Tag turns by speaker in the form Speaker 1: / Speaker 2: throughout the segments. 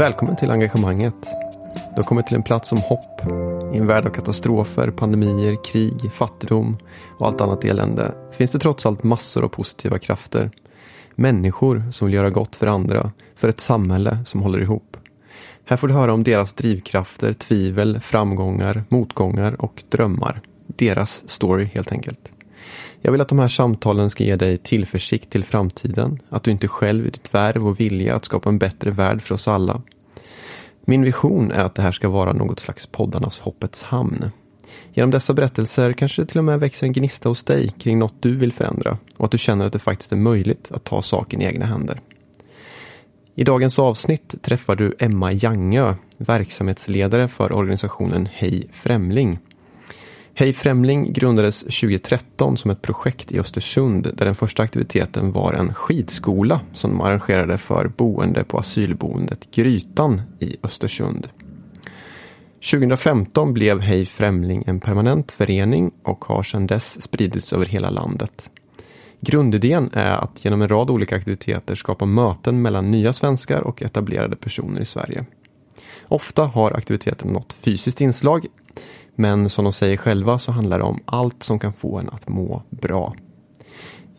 Speaker 1: Välkommen till engagemanget. Du har kommit till en plats som hopp. I en värld av katastrofer, pandemier, krig, fattigdom och allt annat elände finns det trots allt massor av positiva krafter. Människor som vill göra gott för andra, för ett samhälle som håller ihop. Här får du höra om deras drivkrafter, tvivel, framgångar, motgångar och drömmar. Deras story helt enkelt. Jag vill att de här samtalen ska ge dig tillförsikt till framtiden, att du inte själv i ditt värv och vilja att skapa en bättre värld för oss alla. Min vision är att det här ska vara något slags poddarnas hoppets hamn. Genom dessa berättelser kanske det till och med växer en gnista hos dig kring något du vill förändra och att du känner att det faktiskt är möjligt att ta saken i egna händer. I dagens avsnitt träffar du Emma Jangö, verksamhetsledare för organisationen Hej Främling. Hej Främling grundades 2013 som ett projekt i Östersund där den första aktiviteten var en skidskola som de arrangerade för boende på asylboendet Grytan i Östersund. 2015 blev Hej Främling en permanent förening och har sedan dess spridits över hela landet. Grundidén är att genom en rad olika aktiviteter skapa möten mellan nya svenskar och etablerade personer i Sverige. Ofta har aktiviteten något fysiskt inslag, men som de säger själva så handlar det om allt som kan få en att må bra.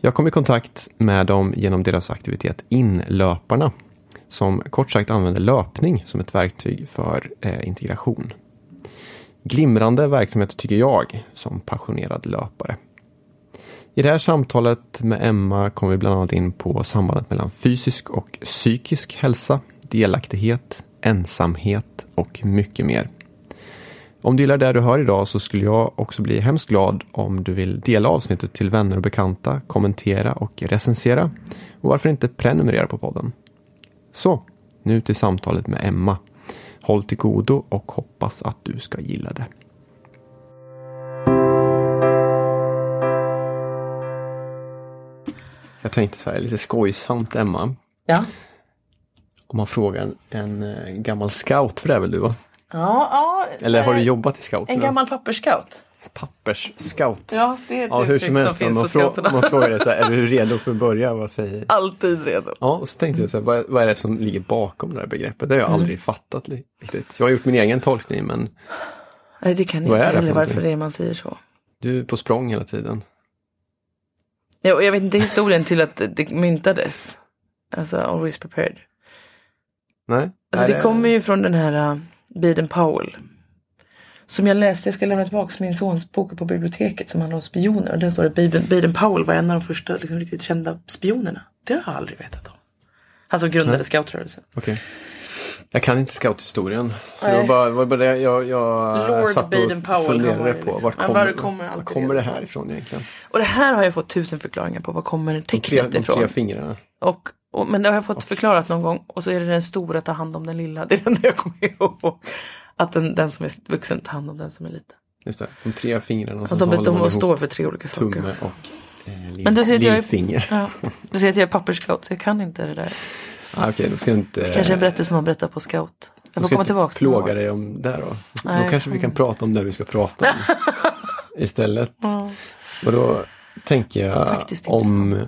Speaker 1: Jag kom i kontakt med dem genom deras aktivitet Inlöparna, som kort sagt använder löpning som ett verktyg för eh, integration. Glimrande verksamhet tycker jag, som passionerad löpare. I det här samtalet med Emma kommer vi bland annat in på sambandet mellan fysisk och psykisk hälsa, delaktighet, ensamhet och mycket mer. Om du gillar det du hör idag så skulle jag också bli hemskt glad om du vill dela avsnittet till vänner och bekanta, kommentera och recensera. Och varför inte prenumerera på podden? Så, nu till samtalet med Emma. Håll till godo och hoppas att du ska gilla det. Jag tänkte så här, lite skojsamt Emma.
Speaker 2: Ja.
Speaker 1: Om man frågar en, en eh, gammal scout, för det är väl du va?
Speaker 2: Ja, ja.
Speaker 1: Eller har du jobbat i scout?
Speaker 2: En gammal pappersscout.
Speaker 1: Pappersscout?
Speaker 2: Ja, det är
Speaker 1: Ja, hur
Speaker 2: uttryck
Speaker 1: som helst,
Speaker 2: som finns
Speaker 1: om
Speaker 2: på
Speaker 1: man,
Speaker 2: scouterna.
Speaker 1: man frågar dig så här, är du redo för att börja? Vad säger
Speaker 2: Alltid redo.
Speaker 1: Ja, och så tänkte jag så här, vad, vad är det som ligger bakom det här begreppet? Det har jag
Speaker 2: Mm.
Speaker 1: aldrig fattat riktigt. Jag har gjort min egen tolkning, men
Speaker 2: Nej, det kan
Speaker 1: Vad
Speaker 2: inte
Speaker 1: det
Speaker 2: heller varför det är man säger så.
Speaker 1: du är på språng hela tiden.
Speaker 2: Ja, och jag vet inte historien till att det myntades. Alltså, always prepared.
Speaker 1: Nej?
Speaker 2: Alltså
Speaker 1: Nej,
Speaker 2: det kommer ju från den här uh, Baden Powell. Som jag läste, jag ska lämna tillbaka min sons bok på biblioteket som handlar om spioner. Och där står det Baden, Baden Powell var en av de första liksom, riktigt kända spionerna. Det har jag aldrig vetat om. Han som grundade
Speaker 1: Nej.
Speaker 2: scoutrörelsen.
Speaker 1: Okej. Jag kan inte scouthistorien. Så det var bara, var bara det jag, jag
Speaker 2: Lord
Speaker 1: satt och funderade
Speaker 2: var
Speaker 1: på.
Speaker 2: liksom-
Speaker 1: Vart
Speaker 2: Ja,
Speaker 1: kommer,
Speaker 2: var kommer
Speaker 1: var kommer
Speaker 2: det
Speaker 1: här
Speaker 2: ifrån?
Speaker 1: egentligen?
Speaker 2: Och det här har jag fått tusen förklaringar på. Var kommer
Speaker 1: De
Speaker 2: tecknet
Speaker 1: de
Speaker 2: ifrån?
Speaker 1: tre fingrarna.
Speaker 2: Och, och, men det har jag fått förklarat någon gång. Och så är det den stora ta hand om den lilla. Det är den jag kommer ihåg. Att den, den som är vuxen tar hand om den som är liten.
Speaker 1: Just det, de tre fingrarna. Och
Speaker 2: de, de, de står för tre olika saker.
Speaker 1: tumme
Speaker 2: också.
Speaker 1: och eh,
Speaker 2: Men du ser att jag är-. Ja, du ser att jag är pappersscout så jag kan inte det där.
Speaker 1: Ah, Okej, då ska jag inte...
Speaker 2: Kanske en berättelse som man berättar på scout. Jag får
Speaker 1: ska
Speaker 2: komma tillbaka. till
Speaker 1: plåga dig om det då.
Speaker 2: Nej,
Speaker 1: då kanske vi kan prata om det vi ska prata om. Istället.
Speaker 2: Ja.
Speaker 1: Och då tänker jag om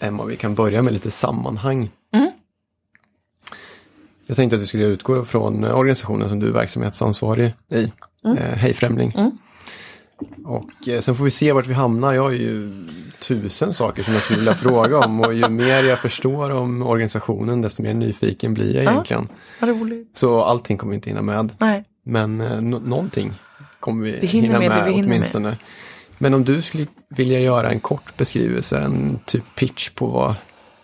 Speaker 1: Emma, vi kan börja med lite sammanhang.
Speaker 2: Mm.
Speaker 1: Jag tänkte att vi skulle utgå från organisationen som du är verksamhetsansvarig i.
Speaker 2: Mm.
Speaker 1: Eh, Hej Främling.
Speaker 2: Mm.
Speaker 1: Och eh, sen får vi se vart vi hamnar. Jag har ju tusen saker som jag skulle vilja fråga om och ju mer jag förstår om organisationen desto mer nyfiken blir jag
Speaker 2: Ja.
Speaker 1: egentligen.
Speaker 2: Vad roligt.
Speaker 1: Så allting kommer vi inte hinna med.
Speaker 2: Nej.
Speaker 1: Men eh, nå- någonting kommer vi, hinna
Speaker 2: med
Speaker 1: med,
Speaker 2: hinner med.
Speaker 1: Men om du skulle vilja göra en kort beskrivelse, en typ pitch på vad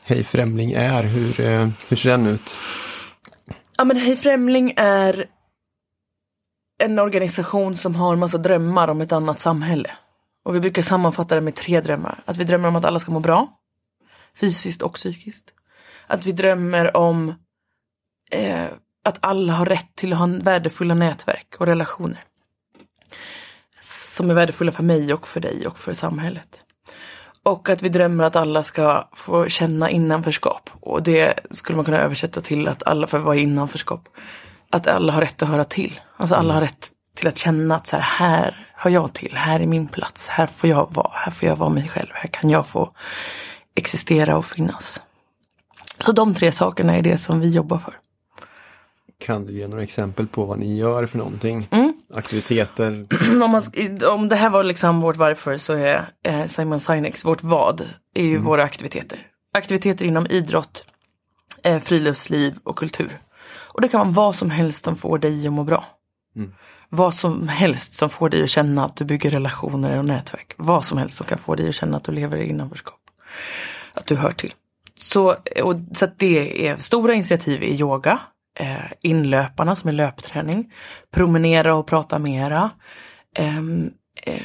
Speaker 1: Hej Främling är, hur, eh, hur ser den ut?
Speaker 2: Ja men Hej Främling är en organisation som har massa drömmar om ett annat samhälle. Och vi brukar sammanfatta det med tre drömmar. Att vi drömmer om att alla ska må bra. Fysiskt och psykiskt. Att vi drömmer om eh, att alla har rätt till att ha värdefulla nätverk och relationer. Som är värdefulla för mig och för dig och för samhället. Och att vi drömmer att alla ska få känna innanförskap. Och det skulle man kunna översätta till att alla får vara innanförskap. Att alla har rätt att höra till. Alltså alla har rätt till att känna att så här, här hör jag till, här är min plats, här får jag vara, här får jag vara mig själv, här kan jag få existera och finnas. Så de tre sakerna är det som vi jobbar för.
Speaker 1: Kan du ge några exempel på vad ni gör för någonting?
Speaker 2: Mm.
Speaker 1: Aktiviteter?
Speaker 2: om, man, om det här var liksom vårt varför så är eh, Simon Sineks, vårt vad, är ju våra aktiviteter. Aktiviteter inom idrott, eh, friluftsliv och kultur. Och det kan vara vad som helst som får dig att må bra. Vad som helst som får dig att känna att du bygger relationer och nätverk. Vad som helst som kan få dig att känna att du lever i innanförskap. Att du hör till. Så, och, så det är stora initiativ i yoga. Eh, inlöparna som är löpträning. Promenera och prata mera. Eh, eh,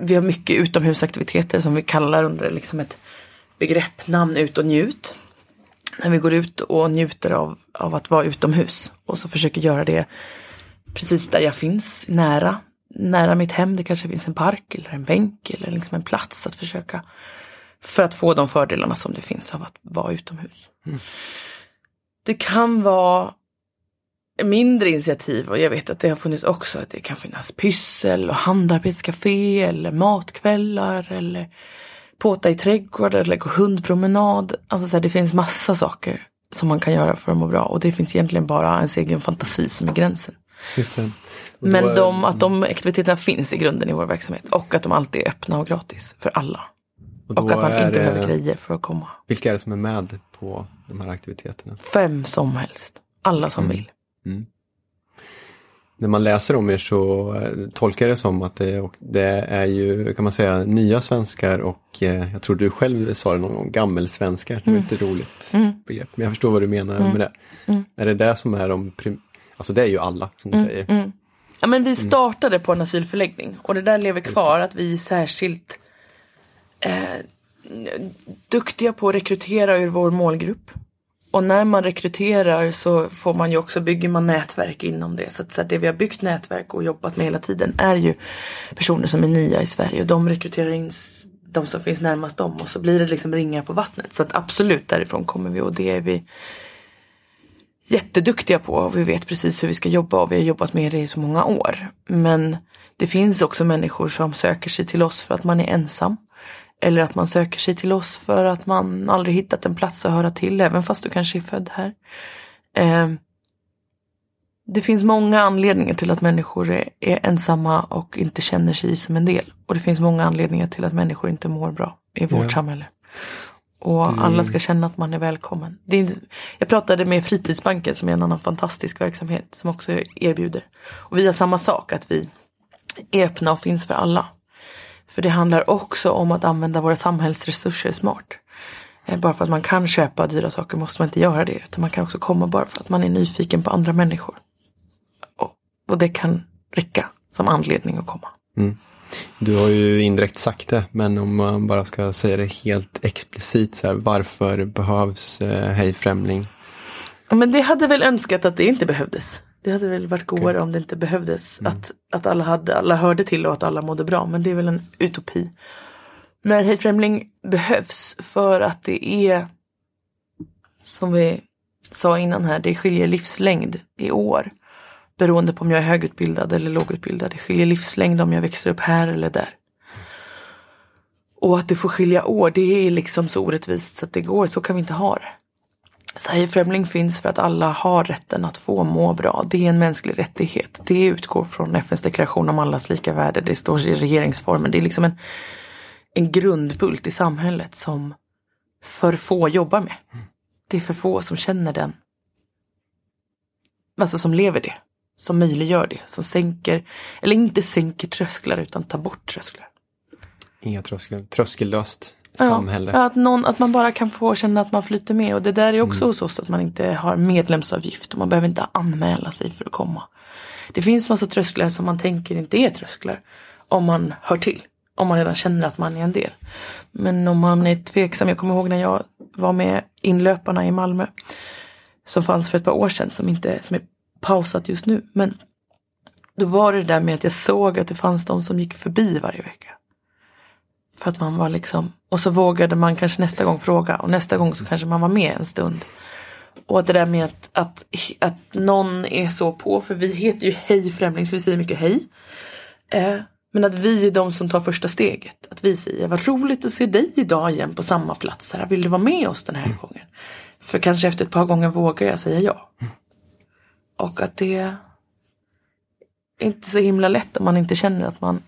Speaker 2: vi har mycket utomhusaktiviteter som vi kallar under liksom ett begrepp, namn ut och njut. När vi går ut och njuter av, av att vara utomhus. Och så försöker göra det precis där jag finns, nära. Nära mitt hem, det kanske finns en park eller en bänk eller liksom en plats att försöka. För att få de fördelarna som det finns av att vara utomhus. Mm. Det kan vara mindre initiativ och jag vet att det har funnits också. Att det kan finnas pyssel och handarbetscafé eller matkvällar eller påta i trädgårdar eller gå hundpromenad. Alltså så här, det finns massa saker som man kan göra för att må bra och det finns egentligen bara ens egen fantasi som är gränsen. Men
Speaker 1: är-
Speaker 2: de, att de aktiviteterna finns i grunden i vår verksamhet och att de alltid är öppna och gratis för alla.
Speaker 1: Och
Speaker 2: Och att man inte
Speaker 1: det-
Speaker 2: behöver grejer för att komma.
Speaker 1: Vilka är det som är med på de här aktiviteterna?
Speaker 2: Fem som helst. Alla som vill.
Speaker 1: När man läser om er så eh, tolkar jag det som att det, det är ju, kan man säga, nya svenskar och eh, jag tror du själv sa det någon gång, gammelsvenskar. Det är ett roligt begrepp. Men jag förstår vad du menar med det. Är det det som är de, prim- alltså det är ju alla som du säger.
Speaker 2: Ja, men vi startade på en asylförläggning och det där lever kvar att vi är särskilt eh, duktiga på att rekrytera ur vår målgrupp. Och när man rekryterar så får man ju också, bygger man nätverk inom det. Så att så att det vi har byggt nätverk och jobbat med hela tiden är ju personer som är nya i Sverige och de rekryterar in de som finns närmast dem och så blir det liksom ringar på vattnet. Så att absolut därifrån kommer vi och det är vi jätteduktiga på och vi vet precis hur vi ska jobba och vi har jobbat med det i så många år. Men det finns också människor som söker sig till oss för att man är ensam. Eller att man söker sig till oss för att man aldrig hittat en plats att höra till, även fast du kanske är född här. Eh, det finns många anledningar till att människor är, är ensamma och inte känner sig som en del. Och det finns många anledningar till att människor inte mår bra i vårt
Speaker 1: Ja.
Speaker 2: samhälle. Och alla ska känna att man är välkommen. Det är, inte- jag pratade med Fritidsbanken som är en annan fantastisk verksamhet som också erbjuder. Och vi har samma sak, att vi är öppna och finns för alla. För det handlar också om att använda våra samhällsresurser smart. Eh, Bara för att man kan köpa dyra saker måste man inte göra det. Utan man kan också komma bara för att man är nyfiken på andra människor. Och, och det kan räcka som anledning att komma.
Speaker 1: Du har ju indirekt sagt det, men om man bara ska säga det helt explicit, så här, varför behövs eh, Hej Främling?
Speaker 2: Men det hade väl önskat att det inte behövdes. Det hade väl varit godare om det inte behövdes. Att, att alla, hade, alla hörde till och att alla mådde bra. Men det är väl en utopi. Men Hej Främling behövs för att det är som vi sa innan här, det skiljer livslängd i år. Beroende på om jag är högutbildad eller lågutbildad. Det skiljer livslängd om jag växer upp här eller där. Och att det får skilja år, det är liksom så orättvist så att det går, så kan vi inte ha det. Sverige Främling finns för att alla har rätten att få må bra. Det är en mänsklig rättighet. Det utgår från FNs deklaration om allas lika värde. Det står i regeringsformen. Det är liksom en, en grundbult i samhället som för få jobbar med. Det är för få som känner den. Alltså som lever det. Som möjliggör det. Som sänker, eller inte sänker trösklar utan tar bort trösklar.
Speaker 1: Inga tröskel, tröskellöst
Speaker 2: Ja,
Speaker 1: samhälle.
Speaker 2: Att, någon, att man bara kan få känna att man flyter med. Och det där är också hos oss att man inte har medlemsavgift. Och man behöver inte anmäla sig för att komma. Det finns massa trösklar som man tänker inte är trösklar. Om man hör till. Om man redan känner att man är en del. Men om man är tveksam. Jag kommer ihåg när jag var med inlöparna i Malmö. Som fanns för ett par år sedan. Som, inte, som är pausat just nu. Men då var det där med att jag såg att det fanns de som gick förbi varje vecka. För att man var liksom, och så vågade man kanske nästa gång fråga och nästa gång så kanske man var med en stund. Och det där med att, att, att någon är så på, för vi heter ju Hej Främling så vi säger mycket hej. Eh, men att vi är de som tar första steget. Att vi säger vad roligt att se dig idag igen på samma plats. Här. Vill du vara med oss den här gången? För kanske efter ett par gånger vågar jag säga ja. Och att det är inte så himla lätt om man inte känner att man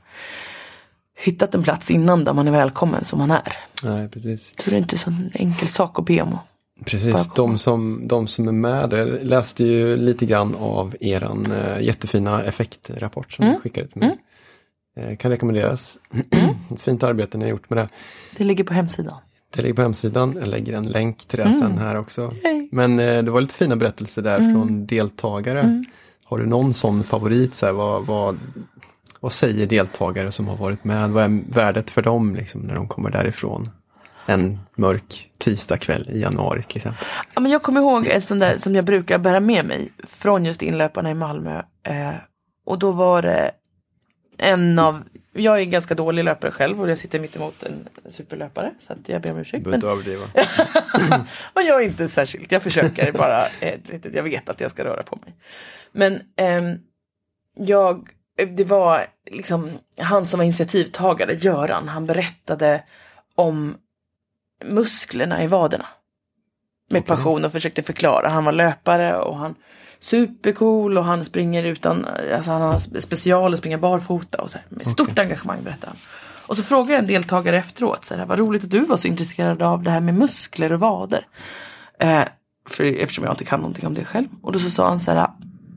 Speaker 2: hittat en plats innan där man är välkommen som man är.
Speaker 1: Nej, precis.
Speaker 2: Så det är inte så en enkel sak att be om.
Speaker 1: Precis, de som, de som är med där läste ju lite grann av eran eh, jättefina effektrapport som
Speaker 2: Mm.
Speaker 1: ni skickade till mig. Eh, kan rekommenderas. Ett fint arbete ni har gjort med det.
Speaker 2: Det ligger på hemsidan.
Speaker 1: Det ligger på hemsidan, jag lägger en länk till det sen här också.
Speaker 2: Mm. Yay. Mm.
Speaker 1: Men eh, det var lite fina berättelser där från deltagare. Har du någon sån favorit? Så här, vad, vad, vad säger deltagare som har varit med? Vad är värdet för dem liksom, när de kommer därifrån? En mörk tisdagkväll i januari till exempel.
Speaker 2: Ja, men jag kommer ihåg ett sånt där som jag brukar bära med mig från just inlöparna i Malmö. Eh, och då var det en av, jag är en ganska dålig löpare själv och jag sitter mitt emot en superlöpare. Så att jag ber om ursäkt.
Speaker 1: Du behöver inte överdriva.
Speaker 2: och jag är inte särskilt, jag försöker bara, eh, jag vet att jag ska röra på mig. Men ehm, jag, det var liksom han som var initiativtagare, Göran, han berättade om musklerna i vaderna. Med
Speaker 1: Okej.
Speaker 2: passion och försökte förklara. Han var löpare och han supercool och han springer utan, alltså han har special och springer barfota och så här, med stort engagemang berättade han. Och så frågade en deltagare efteråt, så här, vad roligt att du var så intresserad av det här med muskler och vader. Eh, för, eftersom jag inte kan någonting om det själv. Och då så sa han så här,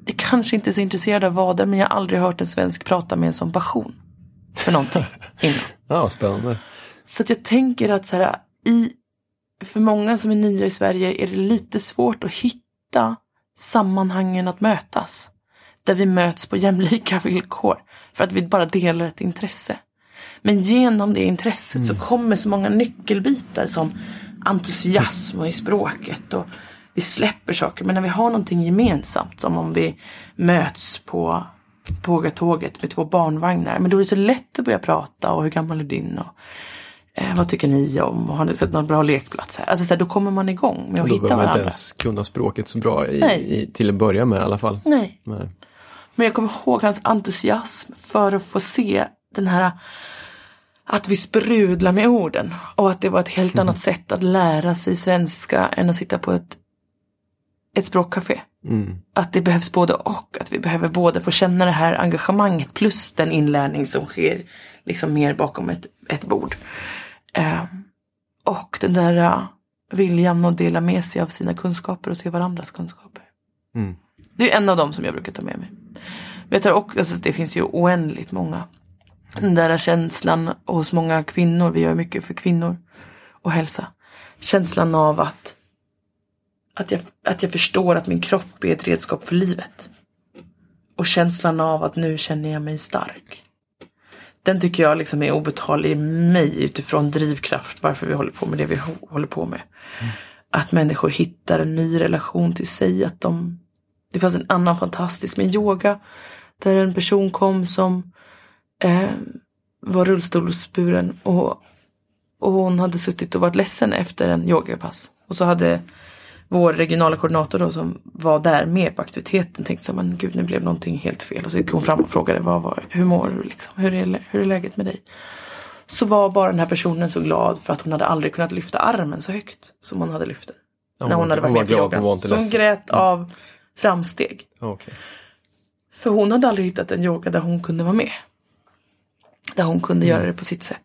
Speaker 2: jag kanske inte är så intresserad av vader men jag har aldrig hört en svensk prata med en sån passion. För någonting innan.
Speaker 1: Ja, spännande.
Speaker 2: Så jag tänker att så här, i, för många som är nya i Sverige är det lite svårt att hitta sammanhangen att mötas. Där vi möts på jämlika villkor. För att vi bara delar ett intresse. Men genom det intresset så kommer så många nyckelbitar som entusiasm och i språket. Och vi släpper saker. Men när vi har någonting gemensamt, som om vi möts på Pågatåget med två barnvagnar. Men då är det så lätt att börja prata och hur gammal är din? Och, eh, vad tycker ni om? Och har ni sett någon bra lekplats här? Alltså så här, då kommer man igång med att
Speaker 1: Då
Speaker 2: hitta
Speaker 1: behöver man inte
Speaker 2: varandra.
Speaker 1: ens kunna språket så bra i, i, till att börja med i alla fall.
Speaker 2: Nej.
Speaker 1: Nej.
Speaker 2: Men jag kommer ihåg hans entusiasm för att få se den här att vi sprudlar med orden. Och att det var ett helt annat sätt att lära sig svenska än att sitta på ett, ett språkcafé.
Speaker 1: Mm.
Speaker 2: Att det behövs både och. Att vi behöver både få känna det här engagemanget plus den inlärning som sker liksom mer bakom ett, ett bord. Eh, och den där eh, viljan att dela med sig av sina kunskaper och se varandras kunskaper.
Speaker 1: Mm.
Speaker 2: Det är en av dem som jag brukar ta med mig. Men jag tar också, alltså det finns ju oändligt många. Den där känslan hos många kvinnor, vi gör mycket för kvinnor och hälsa. Känslan av att, att, jag, att jag förstår att min kropp är ett redskap för livet. Och känslan av att nu känner jag mig stark. Den tycker jag liksom är obetallig i mig utifrån drivkraft varför vi håller på med det vi hå- håller på med. Att människor hittar en ny relation till sig, att de det fanns en annan fantastisk med yoga. Där en person kom som eh, var rullstolsburen och, och hon hade suttit och varit ledsen efter en yogapass. Och så hade vår regionala koordinator då som var där med på aktiviteten tänkt så men gud nu blev någonting helt fel. Och så gick hon fram och frågade vad var, hur mår du liksom? Hur är, hur är läget med dig? Så var bara den här personen så glad för att hon hade aldrig kunnat lyfta armen så högt som hon hade lyft den.
Speaker 1: Ja,
Speaker 2: när hon hade varit
Speaker 1: var
Speaker 2: med på
Speaker 1: glad,
Speaker 2: yogan.
Speaker 1: hon var
Speaker 2: Så hon grät av framsteg.
Speaker 1: Okej.
Speaker 2: För hon hade aldrig hittat en yoga där hon kunde vara med. Där hon kunde göra det på sitt sätt.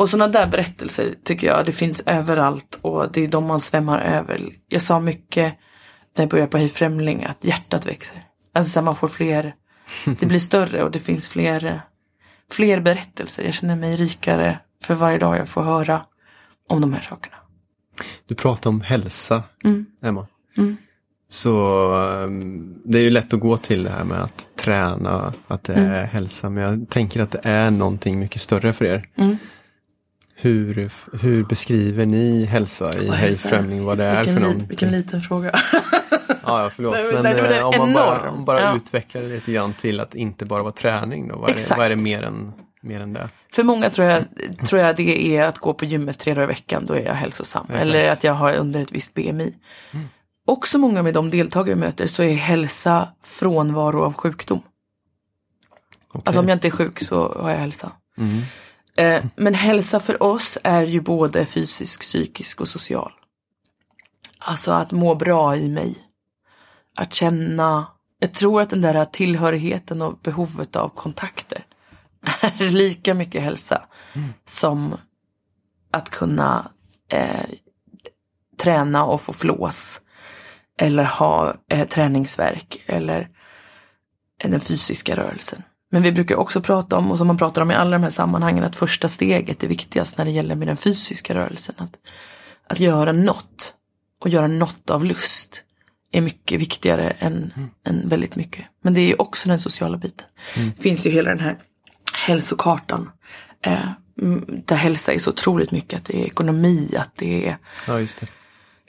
Speaker 2: Och sådana där berättelser tycker jag det finns överallt och det är de man svämmar över. Jag sa mycket när jag började på Hej Främling att hjärtat växer. Alltså så man får fler, det blir större och det finns fler, fler berättelser. Jag känner mig rikare för varje dag jag får höra om de här sakerna.
Speaker 1: Du pratar om hälsa,
Speaker 2: Mm.
Speaker 1: Emma. Så um, det är ju lätt att gå till det här med att träna, att det
Speaker 2: Mm.
Speaker 1: är hälsa. Men jag tänker att det är någonting mycket större för er.
Speaker 2: Mm.
Speaker 1: Hur, hur beskriver ni hälsa i Hej? Främling? Vad det är
Speaker 2: vilken,
Speaker 1: för någonting?
Speaker 2: vilken liten fråga.
Speaker 1: Ja, ja, förlåt.
Speaker 2: Men-
Speaker 1: men
Speaker 2: nej, var
Speaker 1: eh, om man bara, om bara
Speaker 2: Ja.
Speaker 1: utvecklar det lite grann till att inte bara vara träning då. Vad är, det, vad är det mer än, mer än det?
Speaker 2: För många tror jag, tror jag det är att gå på gymmet tre dagar i veckan, då är jag hälsosam.
Speaker 1: Exakt.
Speaker 2: Eller att jag har under ett visst BMI. Också många med de deltagare jag möter så är hälsa frånvaro av sjukdom.
Speaker 1: Okej.
Speaker 2: Alltså om jag inte är sjuk så har jag hälsa.
Speaker 1: Mm.
Speaker 2: Eh, men hälsa för oss är ju både fysisk, psykisk och social. Alltså att må bra i mig. att känna, jag tror att den där tillhörigheten och behovet av kontakter är lika mycket hälsa som att kunna eh, träna och få flås. Eller ha eh, träningsverk eller den fysiska rörelsen. Men vi brukar också prata om, och som man pratar om i alla de här sammanhangen, att första steget är viktigast när det gäller med den fysiska rörelsen. Att, att göra något och göra något av lust är mycket viktigare än, mm. än väldigt mycket. Men det är också den sociala biten. Mm. Det finns ju hela den här hälsokartan. Eh, där hälsa är så otroligt mycket. Att det är ekonomi, att det är
Speaker 1: ja, det.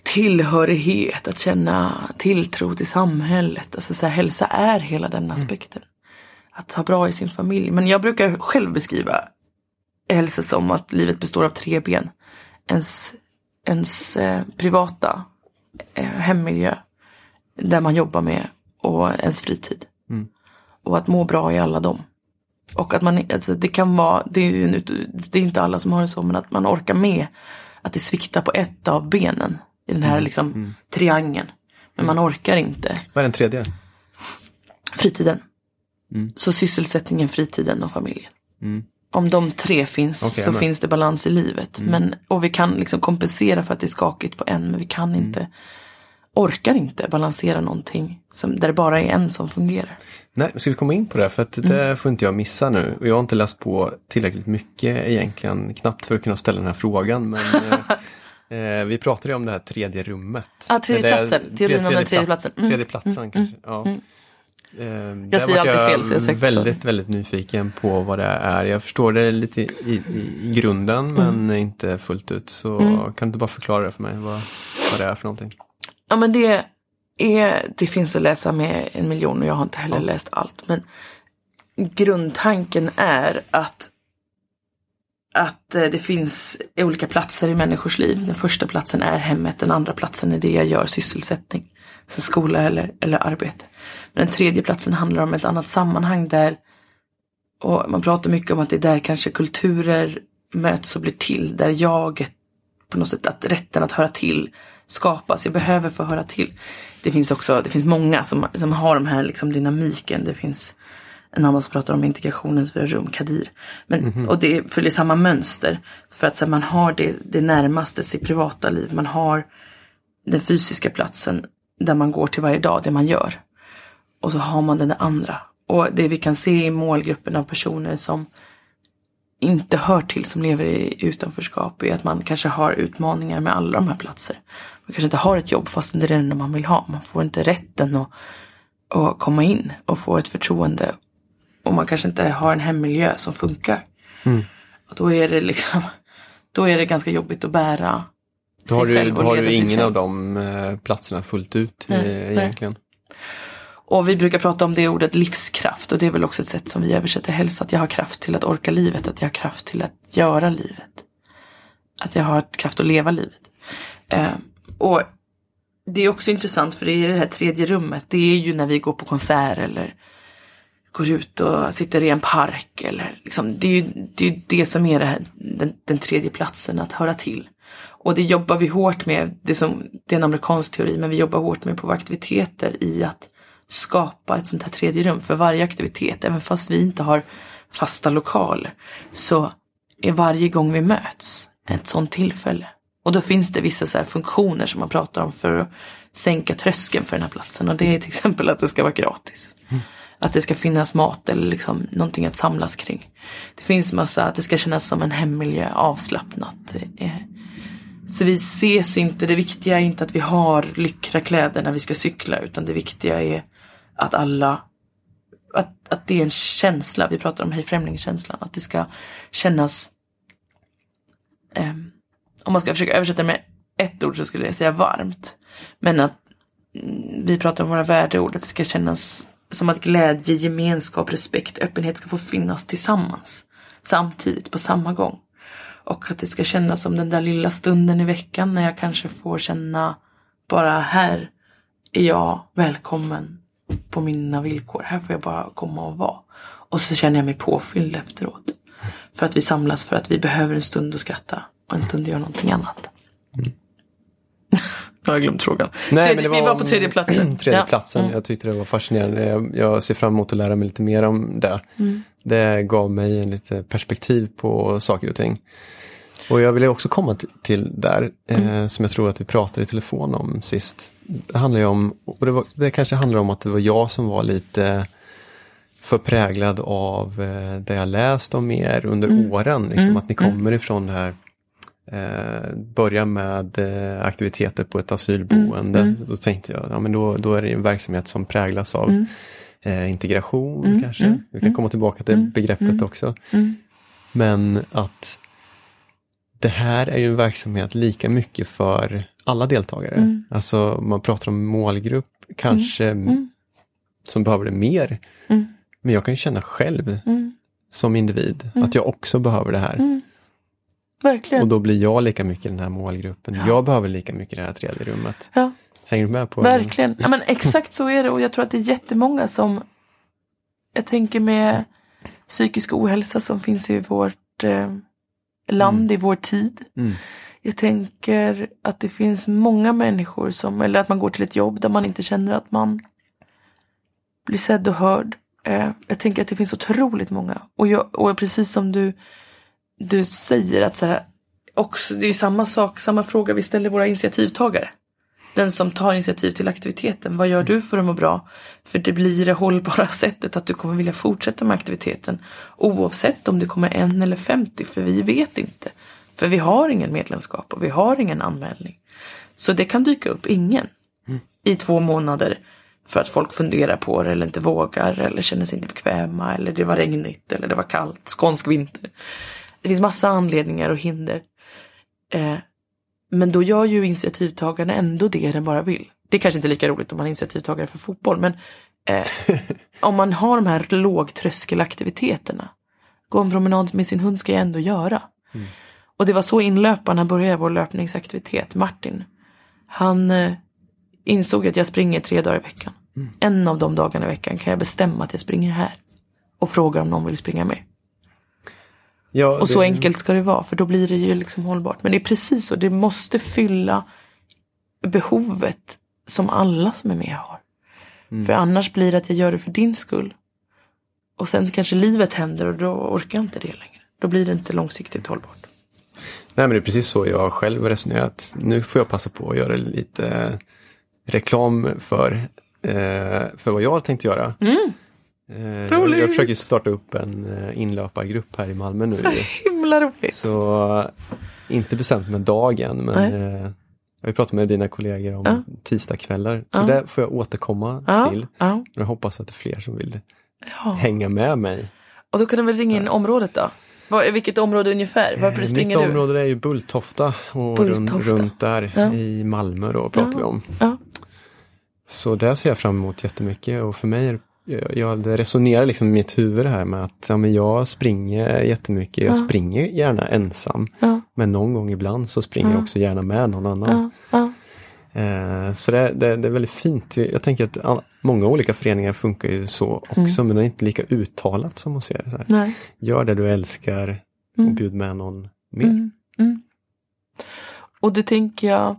Speaker 2: tillhörighet, att känna tilltro till samhället. Alltså så här, hälsa är hela den mm. aspekten. Att ha bra i sin familj. Men jag brukar själv beskriva hälsa som att livet består av tre ben. Ens, ens eh, privata eh, hemmiljö, där man jobbar med, och ens fritid. Mm. Och att må bra i alla dem. Och att man, alltså det kan vara, det är, ju, det är inte alla som har det så, men att man orkar med att det sviktar på ett av benen i den här mm. liksom mm. triangeln. Men man orkar inte.
Speaker 1: Vad är den tredje?
Speaker 2: Fritiden. Mm. Så sysselsättningen, fritiden och familjen. Mm. Om de tre finns okay, så finns det balans i livet. Mm. Men, och vi kan liksom kompensera för att det är skakigt på en men vi kan mm. inte orkar inte balansera någonting som, där det bara är en som fungerar.
Speaker 1: Nej, ska vi komma in på det? För att det mm. får inte jag missa nu. Och jag har inte läst på tillräckligt mycket egentligen, knappt för att kunna ställa den här frågan. Men eh, eh vi pratade ju om det här tredje rummet.
Speaker 2: Ja, tredje platsen. Teorin om den tredje platsen.
Speaker 1: Mm. Tredje platsen mm. kanske. Ja. Mm.
Speaker 2: Eh, jag säger alltid fel så jag är säker
Speaker 1: väldigt, väldigt nyfiken på vad det är. Jag förstår det lite i, i, grunden mm. men inte fullt ut. Så mm. kan du bara förklara det för mig vad, vad det är för någonting?
Speaker 2: Ja men det är, det finns att läsa med en miljon och jag har inte heller ja. läst allt. Men grundtanken är att att eh, det finns olika platser i människors liv. Den första platsen är hemmet, den andra platsen är det jag gör, sysselsättning. Så skola eller, eller arbete. Men den tredje platsen handlar om ett annat sammanhang där och man pratar mycket om att det är där kanske kulturer möts och blir till. Där jaget på något sätt, att rätten att höra till skapas. Jag behöver få höra till. Det finns också, det finns många som, som har de här liksom dynamiken. Det finns en annan som pratar om integrationens fyra rum, Kadir. Men, mm -hmm. Och det följer samma mönster. För att så man har det, det närmaste sitt privata liv. Man har den fysiska platsen där man går till varje dag, det man gör. Och så har man den andra. Och det vi kan se i målgruppen av personer som inte hör till, som lever i utanförskap, är att man kanske har utmaningar med alla de här platser. Man kanske inte har ett jobb fast det är det enda man vill ha. Man får inte rätten att, att komma in och få ett förtroende. Och man kanske inte har en hemmiljö som funkar. Mm. Och då är det liksom, då är det ganska jobbigt att bära
Speaker 1: då har du, då har du ingen av de eh, platserna fullt ut nej, eh, egentligen. Nej.
Speaker 2: Och vi brukar prata om det ordet livskraft och det är väl också ett sätt som vi översätter hälsa. Att jag har kraft till att orka livet, att jag har kraft till att göra livet. Att jag har kraft att leva livet. Eh, och det är också intressant för det är det här tredje rummet. Det är ju när vi går på konsert eller går ut och sitter i en park. Eller liksom, det är ju det, är det som är det här, den, den, tredje platsen, att höra till. Och det jobbar vi hårt med, det, som, det är en amerikansk teori, men vi jobbar hårt med på våra aktiviteter i att skapa ett sånt här tredje rum för varje aktivitet. Även fast vi inte har fasta lokaler så är varje gång vi möts ett sånt tillfälle. Och då finns det vissa så funktioner som man pratar om för att sänka tröskeln för den här platsen. Och det är till exempel att det ska vara gratis. Mm. Att det ska finnas mat eller liksom någonting att samlas kring. Det finns massa, att det ska kännas som en hemmiljö, avslappnat. Så vi ses inte, det viktiga är inte att vi har lyckra kläder när vi ska cykla utan det viktiga är att alla att, att det är en känsla, vi pratar om hej främlingskänslan, att det ska kännas um, om man ska försöka översätta med ett ord så skulle jag säga varmt. Men att mm, vi pratar om våra värdeord, att det ska kännas som att glädje, gemenskap, respekt, öppenhet ska få finnas tillsammans. Samtidigt, på samma gång. Och att det ska kännas som den där lilla stunden i veckan när jag kanske får känna bara här är jag välkommen på mina villkor. Här får jag bara komma och vara. Och så känner jag mig påfylld efteråt. För att vi samlas för att vi behöver en stund att skratta och en stund att göra någonting annat. Mm. Jag har glömt frågan.
Speaker 1: Nej,
Speaker 2: tredje,
Speaker 1: var
Speaker 2: vi var på tredje platsen.
Speaker 1: Tredje
Speaker 2: Ja.
Speaker 1: platsen.
Speaker 2: Mm.
Speaker 1: Jag tyckte det var fascinerande. Jag, ser fram emot att lära mig lite mer om det.
Speaker 2: Mm.
Speaker 1: Det gav mig en lite perspektiv på saker och ting. Och jag ville också komma till, till där,
Speaker 2: Mm.
Speaker 1: eh, som jag tror att vi pratade i telefon om sist. Det handlar ju om, och det, var, det kanske handlar om att det var jag som var lite för präglad av eh, det jag läst om er under
Speaker 2: Mm.
Speaker 1: åren. Liksom, Att ni kommer ifrån det här eh, börja med eh, aktiviteter på ett asylboende.
Speaker 2: Mm,
Speaker 1: Då tänkte jag, ja men då, då är det en verksamhet som präglas av
Speaker 2: Mm.
Speaker 1: eh, integration kanske. Vi kan komma tillbaka till begreppet också.
Speaker 2: Mm.
Speaker 1: Men att det här är ju en verksamhet lika mycket för alla deltagare.
Speaker 2: Mm.
Speaker 1: Alltså man pratar om målgrupp kanske som behöver det mer.
Speaker 2: Mm.
Speaker 1: Men jag kan ju känna själv
Speaker 2: Mm.
Speaker 1: som individ att jag också behöver det här.
Speaker 2: Verkligen.
Speaker 1: Och då blir jag lika mycket den här målgruppen. Jag behöver lika mycket det här tredje rummet.
Speaker 2: ja.
Speaker 1: Hänger du med på?
Speaker 2: Verkligen. Ja, men exakt så är det och jag tror att det är jättemånga som jag tänker med psykisk ohälsa som finns i vårt eh, land, i vår tid.
Speaker 1: Mm.
Speaker 2: Jag tänker att det finns många människor som, eller att man går till ett jobb där man inte känner att man blir sedd och hörd. Eh, jag tänker att det finns otroligt många. Och, jag, och precis som du, du säger att så här, också, det är ju samma sak, samma fråga vi ställer våra initiativtagare. Den som tar initiativ till aktiviteten, vad gör du för att må bra? För det blir det hållbara sättet att du kommer vilja fortsätta med aktiviteten. Oavsett om det kommer en eller 50, för vi vet inte. För vi har ingen medlemskap och vi har ingen anmälning. Så det kan dyka upp ingen i två månader för att folk funderar på det eller inte vågar eller känner sig inte bekväma eller det var regnigt eller det var kallt, skånsk vinter. Det finns massa anledningar och hinder. Eh, men då gör ju initiativtagarna ändå det den bara vill. Det är kanske inte lika roligt om man är initiativtagare för fotboll men eh, om man har de här lågtröskelaktiviteterna. Gå en promenad med sin hund ska jag ändå göra. Och det var så inlöparna började vår löpningsaktivitet. Martin, han eh, insåg att jag springer tre dagar i veckan. En av de dagarna i veckan kan jag bestämma att jag springer här. Och frågar om någon vill springa med.
Speaker 1: Ja,
Speaker 2: Och så
Speaker 1: det-
Speaker 2: enkelt ska det vara för då blir det ju liksom hållbart. Men det är precis så, det måste fylla behovet som alla som är med har. För annars blir det att jag gör det för din skull. Och sen kanske livet händer och då orkar jag inte det längre. Då blir det inte långsiktigt hållbart.
Speaker 1: Nej men det är precis så jag själv har resonerat. Nu får jag passa på att göra lite reklam för, eh, för vad jag har tänkt göra. Eh, jag,
Speaker 2: Roligt.
Speaker 1: jag försöker starta upp en eh, inlöpargrupp här i Malmö nu.
Speaker 2: Himla roligt.
Speaker 1: Så eh, inte bestämt med dagen men
Speaker 2: Nej.
Speaker 1: eh, jag har pratat med dina kollegor om
Speaker 2: Ja.
Speaker 1: tisdagskvällar. Så
Speaker 2: Ja.
Speaker 1: det får jag återkomma
Speaker 2: Ja,
Speaker 1: till.
Speaker 2: ja,
Speaker 1: Jag hoppas att det är fler som vill
Speaker 2: ja.
Speaker 1: hänga med mig.
Speaker 2: Och då kan du väl ringa in området då? Vad, vilket område ungefär? Var
Speaker 1: Eh,
Speaker 2: springer
Speaker 1: Mitt
Speaker 2: du?
Speaker 1: område är ju Bulltofta och
Speaker 2: Bulltofta.
Speaker 1: Runt, runt där
Speaker 2: Ja.
Speaker 1: i Malmö då pratar vi om. Så det ser jag fram emot jättemycket och för mig är jag, jag, resonerar liksom i mitt huvud här med att ja, men jag springer jättemycket. Jag
Speaker 2: Ja.
Speaker 1: springer gärna ensam.
Speaker 2: Ja.
Speaker 1: Men någon gång ibland så springer jag
Speaker 2: Ja.
Speaker 1: också gärna med någon annan. Eh, så det, det, det är väldigt fint. Jag tänker att all, många olika föreningar funkar ju så också
Speaker 2: Mm.
Speaker 1: men det är inte lika uttalat som hos er. Så. Gör det du älskar och
Speaker 2: Mm.
Speaker 1: bjud med någon mer.
Speaker 2: Mm. Mm. Och det tänker jag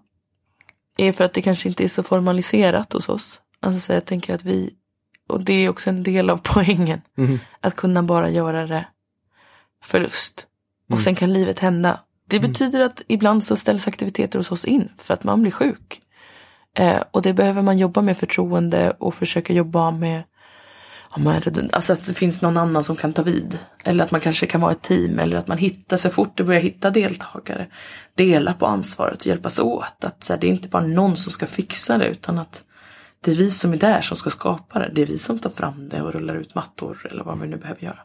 Speaker 2: är för att det kanske inte är så formaliserat hos oss. Alltså så jag tänker att vi, och det är också en del av poängen,
Speaker 1: Mhm.
Speaker 2: att kunna bara göra det för lust. Och
Speaker 1: Mm.
Speaker 2: sen kan livet hända. Det betyder att ibland så ställs aktiviteter hos oss in för att man blir sjuk. Eh, och det behöver man jobba med förtroende och försöka jobba med alltså att det finns någon annan som kan ta vid. Eller att man kanske kan vara ett team eller att man hittar så fort du börjar hitta deltagare. Dela på ansvaret och hjälpas åt. Att så här, det är inte bara någon som ska fixa det utan att det är vi som är där som ska skapa det. Det är vi som tar fram det och rullar ut mattor eller vad vi nu behöver göra.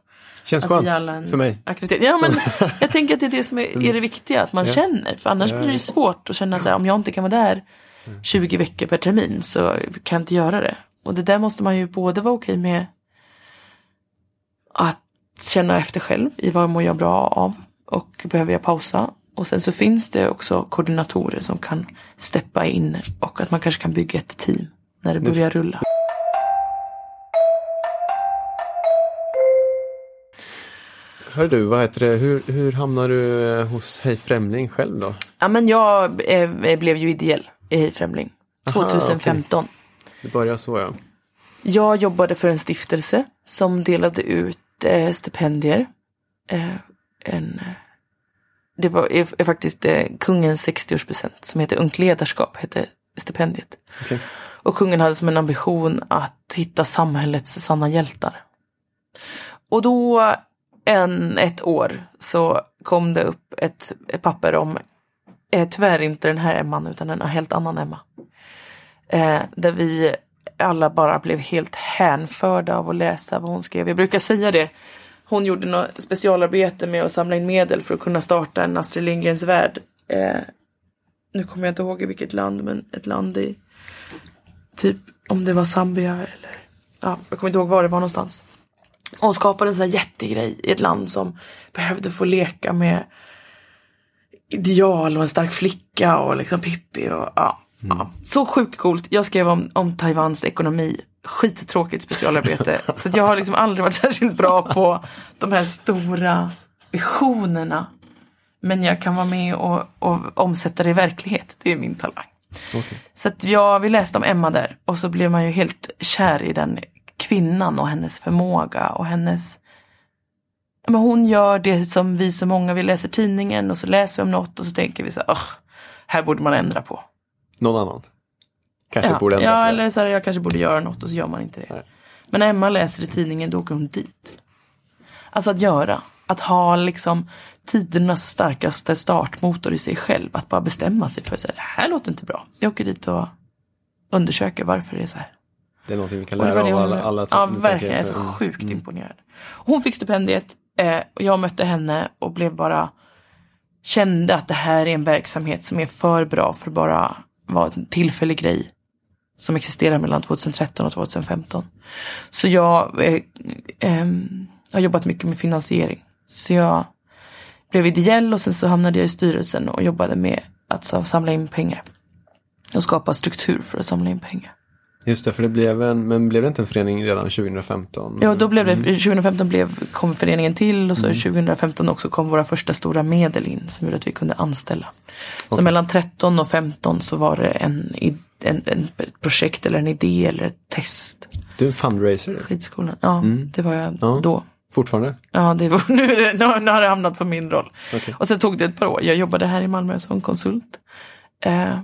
Speaker 1: Känns
Speaker 2: Att vi
Speaker 1: skönt
Speaker 2: en
Speaker 1: för mig.
Speaker 2: Aktivitet. Ja, men jag tänker att det är det som är, är det viktiga, att man
Speaker 1: Ja.
Speaker 2: känner. För annars
Speaker 1: Ja,
Speaker 2: blir det svårt att känna så här, om jag inte kan vara där 20 veckor per termin så kan jag inte göra det. Och det där måste man ju både vara okej med att känna efter själv i vad mår jag bra av och behöver jag pausa. Och sen så finns det också koordinatorer som kan steppa in och att man kanske kan bygga ett team när det börjar rulla.
Speaker 1: Hör du, vad heter det? Hur, hur hamnar du eh, hos Hej Främling själv då?
Speaker 2: Ja men jag eh, blev ju ideell i Hej Främling.
Speaker 1: Aha,
Speaker 2: 2015.
Speaker 1: Det börjar så ja.
Speaker 2: Jag jobbade för en stiftelse som delade ut eh, stipendier. Eh, en, eh, det var är, är faktiskt eh, kungens 60-årspresent som heter Ungt ledarskap, hette stipendiet.
Speaker 1: Okej.
Speaker 2: Och kungen hade som en ambition att hitta samhällets sanna hjältar. Och då en, ett år så kom det upp ett, ett papper om, eh, tyvärr inte den här Emman utan en helt annan Emma. Eh, där vi alla bara blev helt hänförda av att läsa vad hon skrev. Jag brukar säga det. Hon gjorde något specialarbete med att samla in medel för att kunna starta en Astrid Lindgrens värld. Eh, nu kommer jag inte ihåg i vilket land, men ett land i typ om det var Zambia eller ja, jag kommer inte ihåg var det var någonstans. Och hon skapade en sån här jättegrej i ett land som behövde få leka med ideal och en stark flicka och liksom Pippi och ja. ja. Så sjukt coolt. Jag skrev om, om Taiwans ekonomi. Skittråkigt specialarbete. så att jag har liksom aldrig varit särskilt bra på de här stora visionerna. Men jag kan vara med och, och omsätta det i verklighet. Det är min talang.
Speaker 1: Okej.
Speaker 2: Så att ja, vi läste om Emma där och så blev man ju helt kär i den kvinnan och hennes förmåga och hennes men hon gör det som vi så många, vi läser tidningen och så läser vi om något och så tänker vi så här, "Ugh, här borde man ändra på.
Speaker 1: Någon annan? Kanske
Speaker 2: Ja,
Speaker 1: borde ändra
Speaker 2: ja
Speaker 1: på
Speaker 2: eller så här, jag kanske borde göra något och så gör man inte det.
Speaker 1: Nej.
Speaker 2: Men när Emma läser i tidningen då åker hon dit. Alltså att göra, att ha liksom tidernas starkaste startmotor i sig själv. Att bara bestämma sig för att säga, det här låter inte bra. Jag åker dit och undersöker varför det är så här.
Speaker 1: Det är någonting vi kan lära av
Speaker 2: hon,
Speaker 1: alla, alla
Speaker 2: ja, verkligen. Jag är
Speaker 1: så. Mm.
Speaker 2: sjukt imponerad. Hon fick stipendiet eh, och jag mötte henne och blev bara kände att det här är en verksamhet som är för bra för att bara vara en tillfällig grej som existerar mellan 2013 och 2015. Så jag eh, ehm, har jobbat mycket med finansiering. Så jag blev ideell och sen så hamnade jag i styrelsen och jobbade med att så, samla in pengar. Och skapa struktur för att samla in pengar.
Speaker 1: Just det, för det blev en, men blev det inte en förening redan 2015?
Speaker 2: Ja, då blev det, 2015 blev, kom föreningen till och så 2015 också kom våra första stora medel in som gjorde att vi kunde anställa. Så
Speaker 1: Okej.
Speaker 2: mellan 13 och 15 så var det en, en, en, ett projekt eller en idé eller ett test.
Speaker 1: Du är en fundraiser du.
Speaker 2: Skitskolan, ja det var jag
Speaker 1: Ja.
Speaker 2: då.
Speaker 1: Fortfarande?
Speaker 2: Ja, det var, nu, nu, nu har det hamnat på min roll.
Speaker 1: Okej.
Speaker 2: Och sen tog det ett par år. Jag jobbade här i Malmö som konsult. Eh,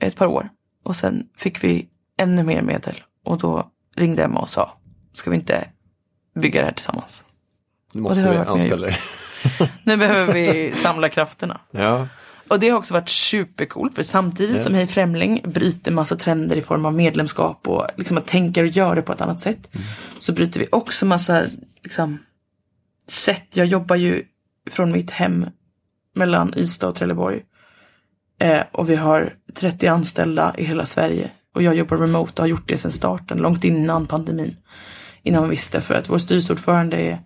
Speaker 2: ett par år. Och sen fick vi ännu mer medel. Och då ringde Emma och sa, ska vi inte bygga det här tillsammans?
Speaker 1: Nu måste vi anställa dig.
Speaker 2: Nu behöver vi samla krafterna.
Speaker 1: Ja,
Speaker 2: Och det har också varit supercoolt för samtidigt
Speaker 1: Ja.
Speaker 2: som Hej Främling bryter massa trender i form av medlemskap och liksom att tänka och göra det på ett annat sätt. Så bryter vi också massa liksom, sätt. Jag jobbar ju från mitt hem mellan Ystad och Trelleborg. Eh, och vi har 30 anställda i hela Sverige. Och jag jobbar remote och har gjort det sedan starten, långt innan pandemin. Innan man visste för att vår styrelseordförande är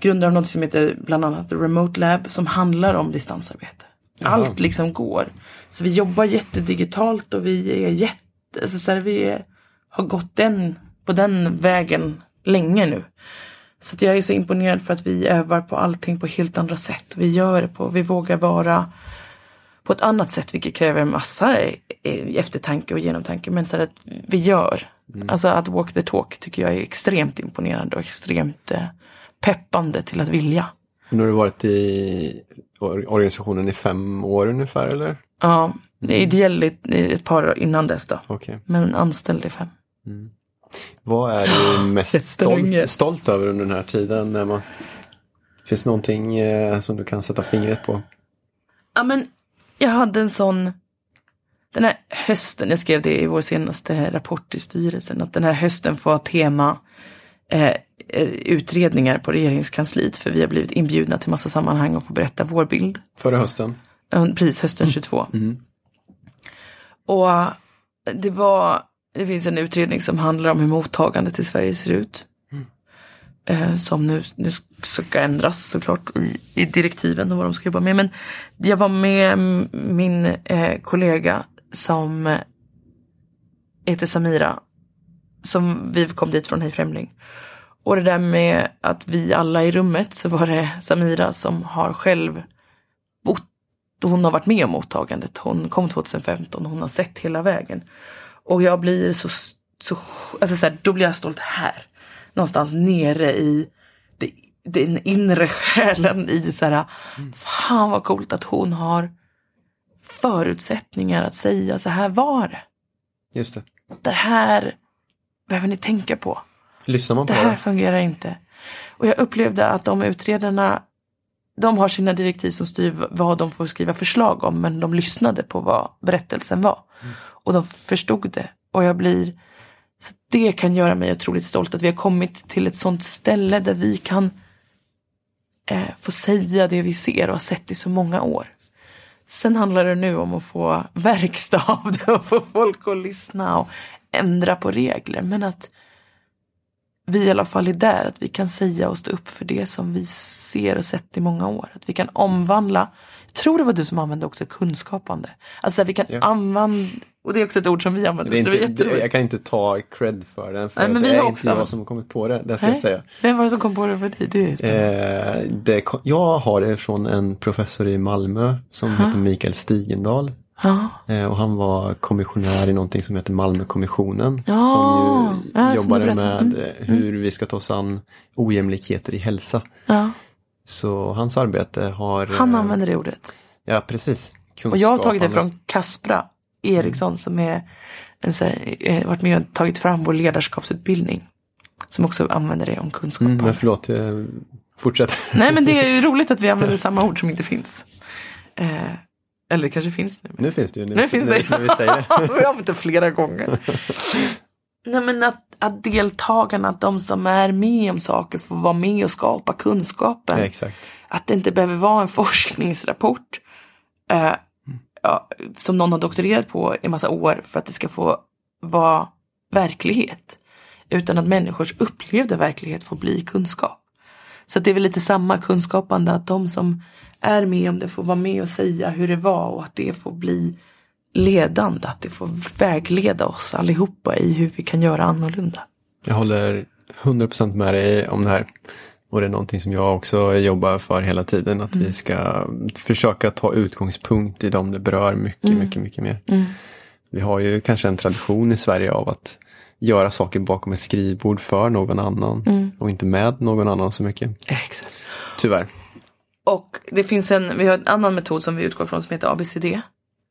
Speaker 2: grundare av något som heter bland annat Remote Lab som handlar om distansarbete. Allt liksom går. Så vi jobbar jättedigitalt och vi är jätte, alltså så här, vi är, har gått den, på den vägen länge nu. Så jag är så imponerad för att vi övar på allting på helt andra sätt. Vi gör det på, vi vågar vara på ett annat sätt vilket kräver en massa eftertanke och genomtanke. Men så att vi gör. Alltså att walk the talk tycker jag är extremt imponerande och extremt eh, peppande till att vilja.
Speaker 1: Nu har du varit i or- organisationen i fem år ungefär eller?
Speaker 2: Ja, ideell i i ett par år innan dess då.
Speaker 1: Okej.
Speaker 2: Men anställd i fem.
Speaker 1: Vad är du mest stolt, stolt över under den här tiden? Emma? Finns det någonting eh, som du kan sätta fingret på?
Speaker 2: Ja men jag hade en sån Den här hösten, jag skrev det i vår senaste rapport till styrelsen, att den här hösten får ha tema eh, utredningar på regeringskansliet för vi har blivit inbjudna till massa sammanhang och får berätta vår bild.
Speaker 1: Förra hösten?
Speaker 2: Eh, Precis, hösten 22. Och eh, det var, det finns en utredning som handlar om hur mottagandet i Sverige ser ut. Eh, som nu, nu ska ändras såklart i, i direktiven och vad de ska jobba med. Men jag var med min eh, kollega som eh, heter Samira. Som vi kom dit från Hej Främling. Och det där med att vi alla i rummet så var det Samira som har själv bott hon har varit med om mottagandet. Hon kom 2015 och hon har sett hela vägen. Och jag blir så, så alltså så här, då blir jag stolt här. Någonstans nere i det, den inre själen i så här, fan vad coolt att hon har förutsättningar att säga så här var det.
Speaker 1: Just det.
Speaker 2: Det här behöver ni tänka på.
Speaker 1: Lyssnar man på
Speaker 2: Det
Speaker 1: det?
Speaker 2: här fungerar inte. Och jag upplevde att de utredarna, de har sina direktiv som styr vad de får skriva förslag om, men de lyssnade på vad berättelsen var. Och de förstod det. Och jag blir, så det kan göra mig otroligt stolt att vi har kommit till ett sånt ställe där vi kan eh, få säga det vi ser och har sett i så många år. Sen handlar det nu om att få verkstad av det och få folk att lyssna och ändra på regler. Men att vi i alla fall är där, att vi kan säga och stå upp för det som vi ser och sett i många år. Att vi kan omvandla, jag tror det var du som använde också kunskapande. Alltså vi kan
Speaker 1: Ja.
Speaker 2: använda, och det är också ett ord som vi använder.
Speaker 1: Det är
Speaker 2: så det
Speaker 1: inte,
Speaker 2: jätteroligt.
Speaker 1: jag kan inte ta cred för den, för
Speaker 2: Nej, men
Speaker 1: att
Speaker 2: vi
Speaker 1: det är
Speaker 2: har
Speaker 1: inte
Speaker 2: också-
Speaker 1: jag som har kommit på det, det ska
Speaker 2: Nej.
Speaker 1: jag säga.
Speaker 2: Vem var det som kom på det för dig? Det är spännande.
Speaker 1: Eh, det, jag har det från en professor i Malmö som heter Mikael Stigendahl.
Speaker 2: Ja.
Speaker 1: Eh, och han var kommissionär i någonting som heter Malmökommissionen.
Speaker 2: Ja,
Speaker 1: som ju
Speaker 2: ja, som
Speaker 1: jobbade
Speaker 2: berättade.
Speaker 1: med eh, hur vi ska ta oss an ojämlikheter i hälsa. Så hans arbete har...
Speaker 2: Han
Speaker 1: eh,
Speaker 2: använder det ordet.
Speaker 1: Ja, precis.
Speaker 2: Och jag har tagit det från Kaspra Eriksson som är en, så här, varit med och tagit fram vår ledarskapsutbildning. Som också använder det om kunskap.
Speaker 1: Mm, men förlåt, fortsätt.
Speaker 2: Nej men det är ju roligt att vi använder samma ord som inte finns. Eller det kanske finns nu.
Speaker 1: Nu finns det ju. Nu,
Speaker 2: Nu finns det.
Speaker 1: När vi säger
Speaker 2: vi har använt det flera gånger. Nej men att, att deltagarna, att de som är med om saker får vara med och skapa kunskapen.
Speaker 1: Ja, exakt.
Speaker 2: Att det inte behöver vara en forskningsrapport eh, ja, som någon har doktorerat på i massa år för att det ska få vara verklighet. Utan att människors upplevda verklighet får bli kunskap. Så att det är väl lite samma kunskapande att de som är med om det får vara med och säga hur det var och att det får bli ledande, att det får vägleda oss allihopa i hur vi kan göra annorlunda.
Speaker 1: Jag håller 100% med dig om det här. Och det är någonting som jag också jobbar för hela tiden. Att vi ska försöka ta utgångspunkt i dem det berör mycket, mycket, mycket mer. Vi har ju kanske en tradition i Sverige av att göra saker bakom ett skrivbord för någon annan. Och inte med någon annan så mycket.
Speaker 2: Exakt.
Speaker 1: Tyvärr.
Speaker 2: Och det finns en, vi har en annan metod som vi utgår från som heter ABCD.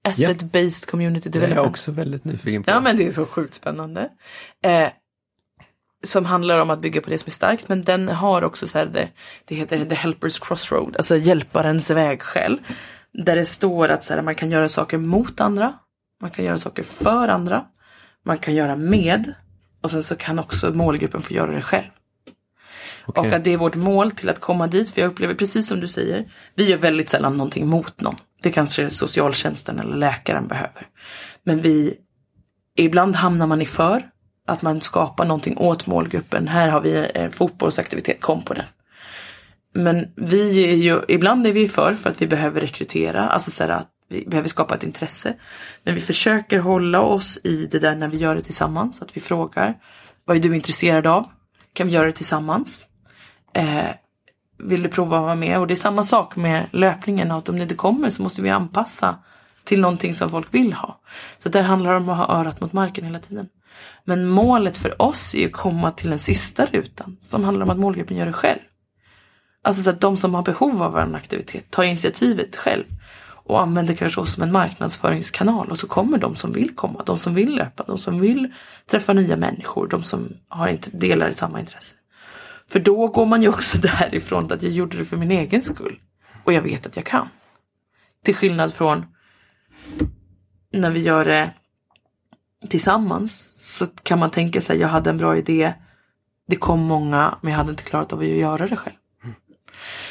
Speaker 2: Asset Based Community
Speaker 1: Det är jag
Speaker 2: Development.
Speaker 1: också väldigt nyfiken på.
Speaker 2: Ja men det är så sjukt spännande. Eh, som handlar om att bygga på det som är starkt men den har också så här det, det heter The Helpers Crossroad, alltså hjälparens vägskäl. Där det står att så här, man kan göra saker mot andra, man kan göra saker för andra, man kan göra med och sen så kan också målgruppen få göra det själv.
Speaker 1: Okay.
Speaker 2: Och att det är vårt mål till att komma dit. För jag upplever precis som du säger. Vi gör väldigt sällan någonting mot någon. Det kanske socialtjänsten eller läkaren behöver. Men vi, ibland hamnar man i för. Att man skapar någonting åt målgruppen. Här har vi en fotbollsaktivitet, kom på den. Men vi är ju, ibland är vi för för att vi behöver rekrytera. Alltså så här att vi behöver skapa ett intresse. Men vi försöker hålla oss i det där när vi gör det tillsammans. Att vi frågar. Vad är du intresserad av? Kan vi göra det tillsammans? Eh, vill du prova att vara med? Och det är samma sak med löpningen. Att om det inte kommer så måste vi anpassa till någonting som folk vill ha. Så där handlar det om att ha örat mot marken hela tiden. Men målet för oss är ju att komma till den sista rutan. Som handlar om att målgruppen gör det själv. Alltså så att de som har behov av en aktivitet tar initiativet själv. Och använder kanske oss som en marknadsföringskanal. Och så kommer de som vill komma. De som vill löpa. De som vill träffa nya människor. De som har inte, delar samma intresse. För då går man ju också därifrån att jag gjorde det för min egen skull. Och jag vet att jag kan. Till skillnad från när vi gör det tillsammans. Så kan man tänka sig, jag hade en bra idé. Det kom många, men jag hade inte klarat av att göra det själv.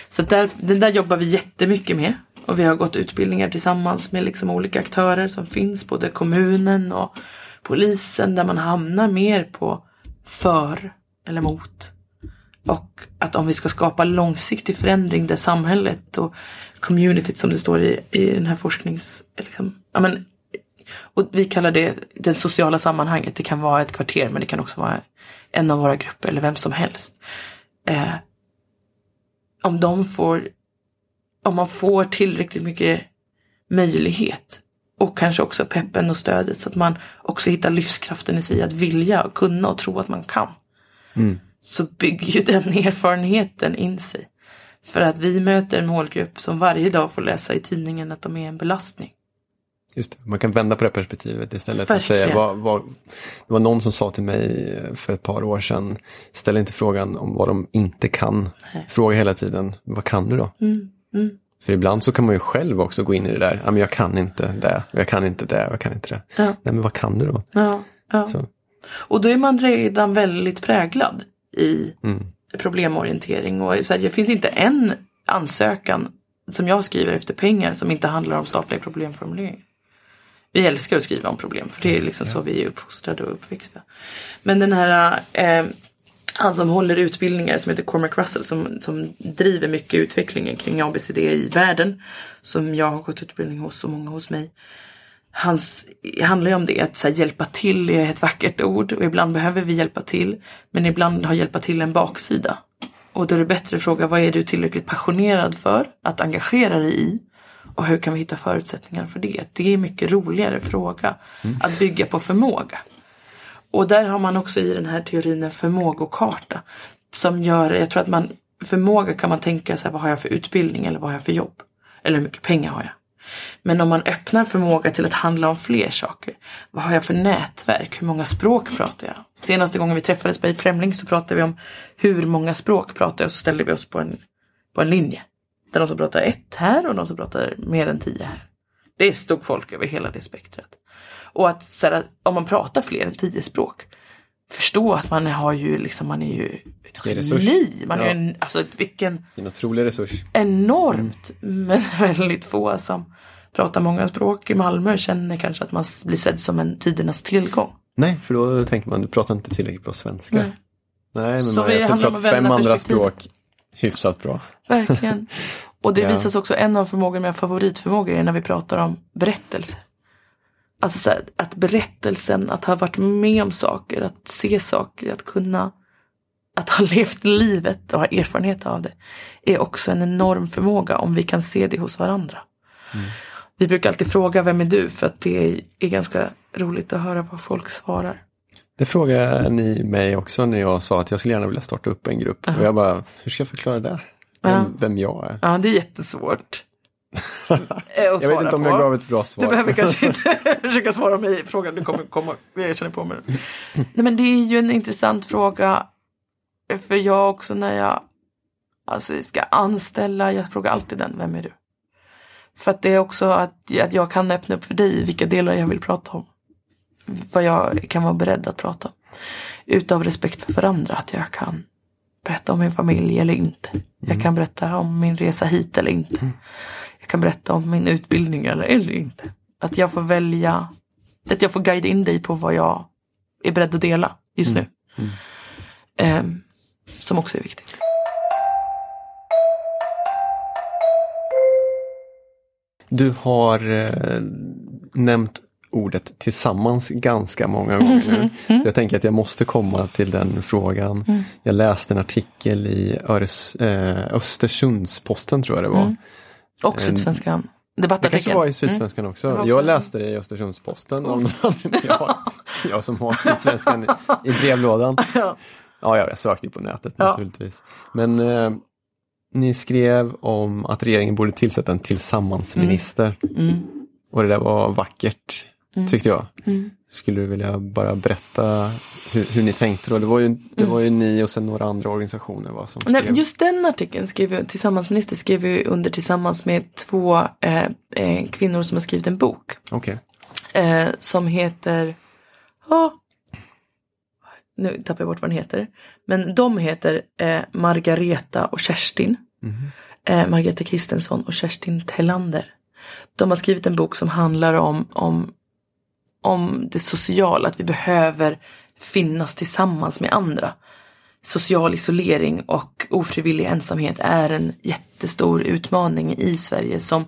Speaker 2: Så där, den där jobbar vi jättemycket med. Och vi har gått utbildningar tillsammans med liksom olika aktörer som finns. Både kommunen och polisen. Där man hamnar mer på för eller mot. Och att om vi ska skapa långsiktig förändring där samhället och communityt som det står i, i den här forsknings... Liksom, ja, men, och vi kallar det det sociala sammanhanget. Det kan vara ett kvarter men det kan också vara en av våra grupper eller vem som helst. Eh, om de får, om man får tillräckligt mycket möjlighet. Och kanske också peppen och stödet så att man också hittar livskraften i sig att vilja och kunna och tro att man kan. Mm. Så bygger ju den erfarenheten in sig. För att vi möter en målgrupp som varje dag får läsa i tidningen att de är en belastning.
Speaker 1: Just det. Man kan vända på det perspektivet istället
Speaker 2: Verkligen.
Speaker 1: säga vad, vad, Det var någon som sa till mig för ett par år sedan, ställ inte frågan om vad de inte kan. Fråga hela tiden, vad kan du då?
Speaker 2: Mm,
Speaker 1: För ibland så kan man ju själv också gå in i det där, ja, men jag kan inte det, jag kan inte det, jag kan inte det.
Speaker 2: Ja.
Speaker 1: Nej men vad kan du då?
Speaker 2: Ja, ja. Och då är man redan väldigt präglad i
Speaker 1: Mm.
Speaker 2: problemorientering. Och så här, det finns inte en ansökan som jag skriver efter pengar som inte handlar om statliga problemformuleringar. Vi älskar att skriva om problem för det är liksom så vi är uppfostrade och uppväxta. Men den här eh, han som håller utbildningar som heter Cormac Russell som, som driver mycket utvecklingen kring ABCD i världen. Som jag har gått utbildning hos och många hos mig. Hans handlar ju om det att här, hjälpa till är ett vackert ord och ibland behöver vi hjälpa till. Men ibland har hjälpa till en baksida. Och då är det bättre att fråga vad är du tillräckligt passionerad för att engagera dig i? Och hur kan vi hitta förutsättningar för det? Det är mycket roligare fråga att bygga på förmåga. Och där har man också i den här teorin en förmågokarta. Som gör, jag tror att man, förmåga kan man tänka sig, vad har jag för utbildning eller vad har jag för jobb? Eller hur mycket pengar har jag? Men om man öppnar förmåga till att handla om fler saker. Vad har jag för nätverk? Hur många språk pratar jag? Senaste gången vi träffades på Främling så pratade vi om hur många språk pratar jag och så ställde vi oss på en, på en linje. Där de som pratar ett här och de som pratar mer än tio här. Det stod folk över hela det spektrat. Och att, så här, om man pratar fler än tio språk. Förstå att man har ju liksom, man är ju ett
Speaker 1: är
Speaker 2: geni. Man är
Speaker 1: Ja.
Speaker 2: ju en, alltså vilken
Speaker 1: är en otrolig resurs.
Speaker 2: enormt. Men väldigt få som pratar många språk i Malmö känner kanske att man blir sedd som en tidernas tillgång.
Speaker 1: Nej, för då tänker man, du pratar inte tillräckligt bra svenska.
Speaker 2: Nej.
Speaker 1: Nej, men
Speaker 2: Så
Speaker 1: man,
Speaker 2: vi
Speaker 1: jag pratar fem andra språk hyfsat bra.
Speaker 2: Verkligen. Och det
Speaker 1: Ja.
Speaker 2: visas också en av förmågorna, mina favoritförmågor är när vi pratar om berättelser. Alltså så här, att berättelsen, att ha varit med om saker, att se saker, att kunna att ha levt livet och ha erfarenhet av det är också en enorm förmåga om vi kan se det hos varandra. Vi brukar alltid fråga vem är du för att det är ganska roligt att höra vad folk svarar.
Speaker 1: Det frågade ni mig också när jag sa att jag skulle gärna vilja starta upp en grupp. Och jag bara, hur ska jag förklara det? Vem,
Speaker 2: Ja.
Speaker 1: vem jag är.
Speaker 2: Ja, det är jättesvårt. Eh,
Speaker 1: Jag vet inte om
Speaker 2: på.
Speaker 1: jag gav ett bra svar.
Speaker 2: Du behöver kanske inte försöka svara mig i frågan du kommer komma, jag känner på mig. Nej men det är ju en intressant fråga. För jag också när jag alltså, ska anställa, jag frågar alltid den, vem är du? För att det är också att, att jag kan öppna upp för dig vilka delar jag vill prata om. Vad jag kan vara beredd att prata om. Utav respekt för varandra, att jag kan berätta om min familj eller inte. Jag kan berätta om min resa hit eller inte. Jag kan berätta om min utbildning eller, eller inte. Att jag får välja, att jag får guida in dig på vad jag är beredd att dela just nu. Ehm, som också är viktigt.
Speaker 1: Du har eh, nämnt ordet tillsammans ganska många gånger nu. Så jag tänker att jag måste komma till den frågan. Jag läste en artikel i Öres, eh, Östersundsposten tror jag det var.
Speaker 2: Och Sydsvenskan.
Speaker 1: Det kanske var i Sydsvenskan också.
Speaker 2: Det var också-
Speaker 1: Jag läste det i Östersundsposten. Om jag, jag som har Sydsvenskan i, i brevlådan.
Speaker 2: Ja.
Speaker 1: Ja, ja, jag sökte på nätet
Speaker 2: Ja.
Speaker 1: naturligtvis. Men eh, ni skrev om att regeringen borde tillsätta en tillsammansminister.
Speaker 2: Mm.
Speaker 1: Och det där var vackert, tyckte jag.
Speaker 2: Mm.
Speaker 1: Skulle du vilja bara berätta hur, hur ni tänkte då? Det var, ju, det var ju ni och sen några andra organisationer va, som skrev.
Speaker 2: Mm. Nej, just den artikeln skrev vi, tillsammansminister skrev vi under tillsammans med två eh, eh, kvinnor som har skrivit en bok.
Speaker 1: Okej.
Speaker 2: eh, som heter, ja, nu tappar jag bort vad den heter. Men de heter eh, Margareta och Kerstin. Eh, Margareta Kristensson och Kerstin Tellander. De har skrivit en bok som handlar om, om, om det sociala, att vi behöver finnas tillsammans med andra. Social isolering och ofrivillig ensamhet är en jättestor utmaning i Sverige som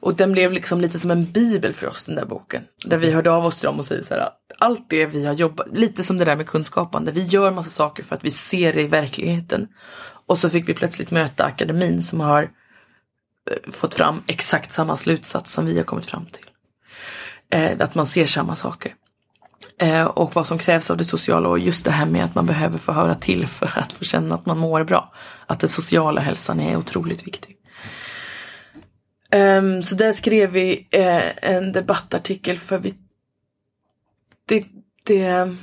Speaker 2: och den blev liksom lite som en bibel för oss den där boken. Där vi hörde av oss till dem och säger så här. Allt det vi har jobbat, lite som det där med kunskapande. Vi gör massa saker för att vi ser det i verkligheten. Och så fick vi plötsligt möta akademin som har eh, fått fram exakt samma slutsats som vi har kommit fram till. Eh, att man ser samma saker. Eh, och vad som krävs av det sociala och just det här med att man behöver få höra till för att få känna att man mår bra. Att den sociala hälsan är otroligt viktig. Um, så där skrev vi eh, en debattartikel för vi det, det,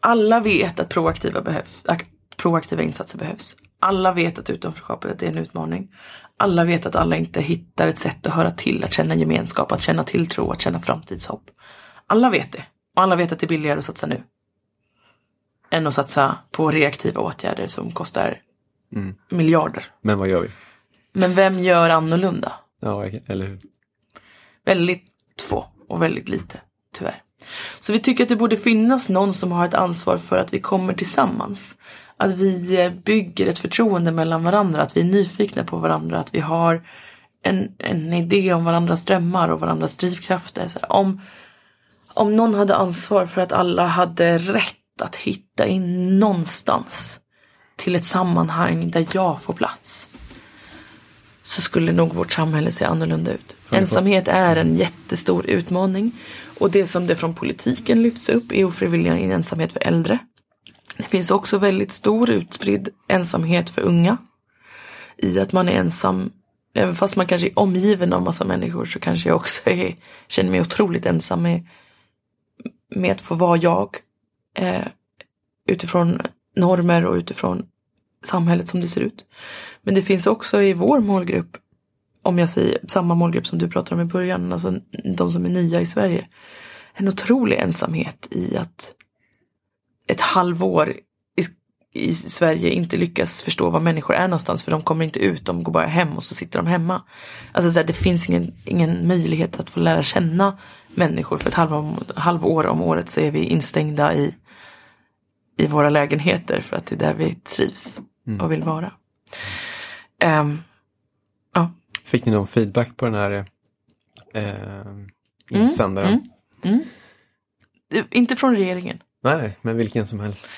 Speaker 2: alla vet att proaktiva, behövs, att proaktiva insatser behövs. Alla vet att utanförskapet är en utmaning. Alla vet att alla inte hittar ett sätt att höra till, att känna gemenskap, att känna tilltro, att känna framtidshopp. Alla vet det. Och alla vet att det är billigare att satsa nu. Än att satsa på reaktiva åtgärder som kostar mm. miljarder.
Speaker 1: Men vad gör vi?
Speaker 2: Men vem gör annorlunda?
Speaker 1: Ja, eller hur?
Speaker 2: Väldigt få och väldigt lite, tyvärr. Så vi tycker att det borde finnas någon som har ett ansvar för att vi kommer tillsammans. Att vi bygger ett förtroende mellan varandra, att vi är nyfikna på varandra, att vi har en, en idé om varandras drömmar och varandras drivkrafter. Så om, om någon hade ansvar för att alla hade rätt att hitta in någonstans till ett sammanhang där jag får plats så skulle nog vårt samhälle se annorlunda ut. Ensamhet är en jättestor utmaning och det som det från politiken lyfts upp är ofrivillig ensamhet för äldre. Det finns också väldigt stor utspridd ensamhet för unga. I att man är ensam, även fast man kanske är omgiven av massa människor så kanske jag också är, känner mig otroligt ensam med, med att få vara jag. Eh, utifrån normer och utifrån samhället som det ser ut. Men det finns också i vår målgrupp, om jag säger samma målgrupp som du pratade om i början, alltså de som är nya i Sverige. En otrolig ensamhet i att ett halvår i, i Sverige inte lyckas förstå var människor är någonstans för de kommer inte ut, de går bara hem och så sitter de hemma. Alltså så här, det finns ingen, ingen möjlighet att få lära känna människor för ett halv, halvår om året så är vi instängda i, i våra lägenheter för att det är där vi trivs mm. och vill vara. Um,
Speaker 1: ja. Fick ni någon feedback på den här eh, insändaren? Mm, mm,
Speaker 2: mm. Inte från regeringen.
Speaker 1: Nej, nej, men vilken som helst.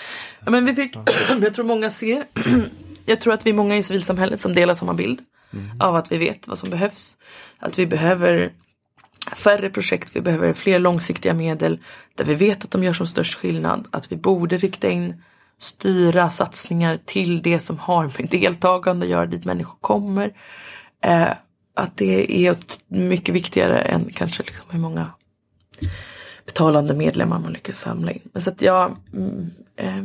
Speaker 2: Ja, men vi fick, ja. jag tror många ser, jag tror att vi är många i civilsamhället som delar samma bild mm. av att vi vet vad som behövs. Att vi behöver färre projekt, vi behöver fler långsiktiga medel där vi vet att de gör som störst skillnad. Att vi borde rikta in styra satsningar till det som har med deltagande att göra, dit människor kommer. Eh, att det är mycket viktigare än kanske liksom hur många betalande medlemmar man lyckas samla in. Men så att jag, mm, eh,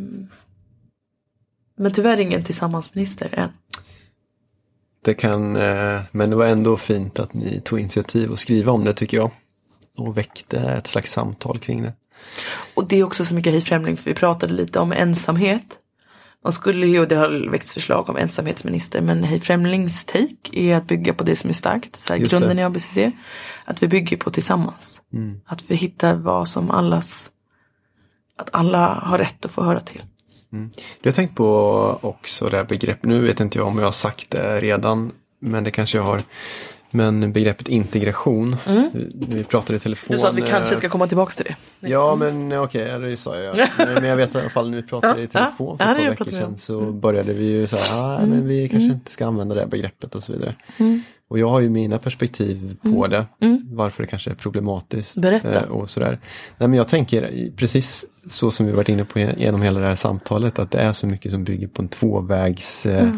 Speaker 2: men tyvärr ingen tillsammansminister än.
Speaker 1: Det kan, eh, men det var ändå fint att ni tog initiativ och skriva om det tycker jag. Och väckte ett slags samtal kring det.
Speaker 2: Och det är också så mycket hejfrämling för vi pratade lite om ensamhet. Man skulle ju, och det har väckts förslag om ensamhetsminister, men Hej Främlings take är att bygga på det som är starkt. Så här, grunden i ABCD. Att vi bygger på tillsammans. Mm. Att vi hittar vad som allas, att alla har rätt att få höra till.
Speaker 1: Mm. Du har tänkt på också det här begreppet, nu vet inte jag om jag har sagt det redan, men det kanske jag har. Men begreppet integration, mm. vi pratade i telefon.
Speaker 2: Du sa att vi kanske ska komma tillbaka till
Speaker 1: det. Ja men okej, okay, det sa jag. men jag vet i alla fall när vi pratade i telefon för ett par veckor sedan så mm. började vi ju säga ah, mm. men vi kanske mm. inte ska använda det begreppet och så vidare. Mm. Och jag har ju mina perspektiv på mm. det, varför det kanske är problematiskt.
Speaker 2: Berätta.
Speaker 1: Eh, och sådär. Nej, men jag tänker precis så som vi varit inne på genom hela det här samtalet att det är så mycket som bygger på en tvåvägs eh,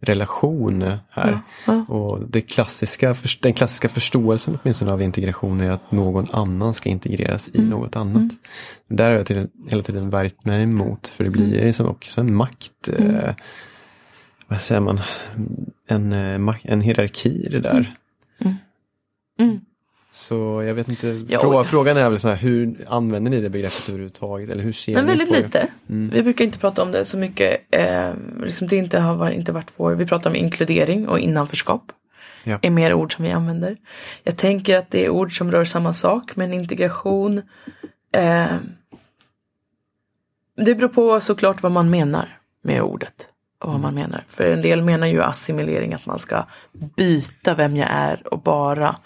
Speaker 1: relation här. Ja, ja. Och det klassiska, den klassiska förståelsen åtminstone av integration är att någon annan ska integreras i mm. något annat. Mm. Där har jag till, hela tiden värjt mig emot för det blir mm. som också en makt, mm. eh, vad säger man, en, eh, en hierarki i det där. Mm. Mm. Så jag vet inte, Frå, frågan är väl så här, hur använder ni det begreppet överhuvudtaget? Eller hur ser
Speaker 2: Men
Speaker 1: ni
Speaker 2: väldigt på lite. Mm. Vi brukar inte prata om det så mycket. Eh, liksom det inte har inte varit vår, vi pratar om inkludering och innanförskap. Ja. är mer ord som vi använder. Jag tänker att det är ord som rör samma sak men integration eh, Det beror på såklart vad man menar med ordet. Och vad man mm. menar. För en del menar ju assimilering att man ska byta vem jag är och bara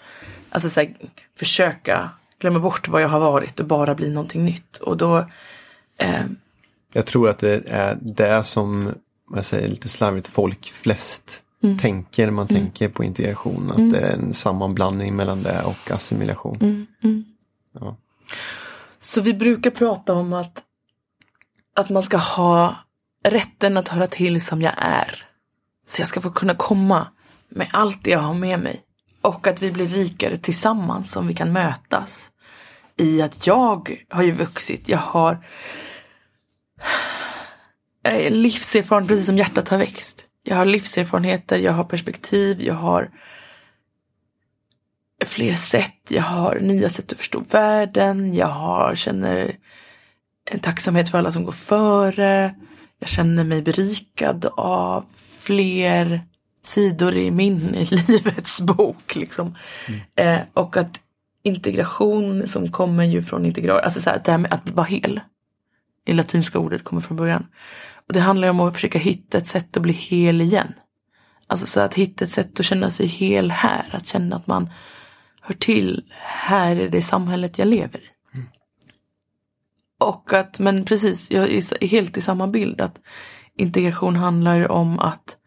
Speaker 2: Alltså så här, försöka glömma bort vad jag har varit och bara bli någonting nytt. Och då... Eh...
Speaker 1: Jag tror att det är det som, jag säger lite slarvigt, folk flest tänker när man tänker på integration. Att det är en sammanblandning mellan det och assimilation. Ja.
Speaker 2: Så vi brukar prata om att, att man ska ha rätten att höra till som jag är. Så jag ska få kunna komma med allt det jag har med mig. Och att vi blir rikare tillsammans om vi kan mötas. I att jag har ju vuxit, jag har livserfarenhet precis som hjärtat har växt. Jag har livserfarenheter, jag har perspektiv, jag har fler sätt, jag har nya sätt att förstå världen, jag har, känner en tacksamhet för alla som går före. Jag känner mig berikad av fler sidor i min i livets bok. Liksom. Eh, och att integration som kommer ju från integral, alltså så här, det här med att vara hel. Det latinska ordet kommer från början. Och det handlar ju om att försöka hitta ett sätt att bli hel igen. Alltså så att hitta ett sätt att känna sig hel här. Att känna att man hör till. Här är det samhället jag lever i. Och att, men precis, jag är helt i samma bild. Att integration handlar om att,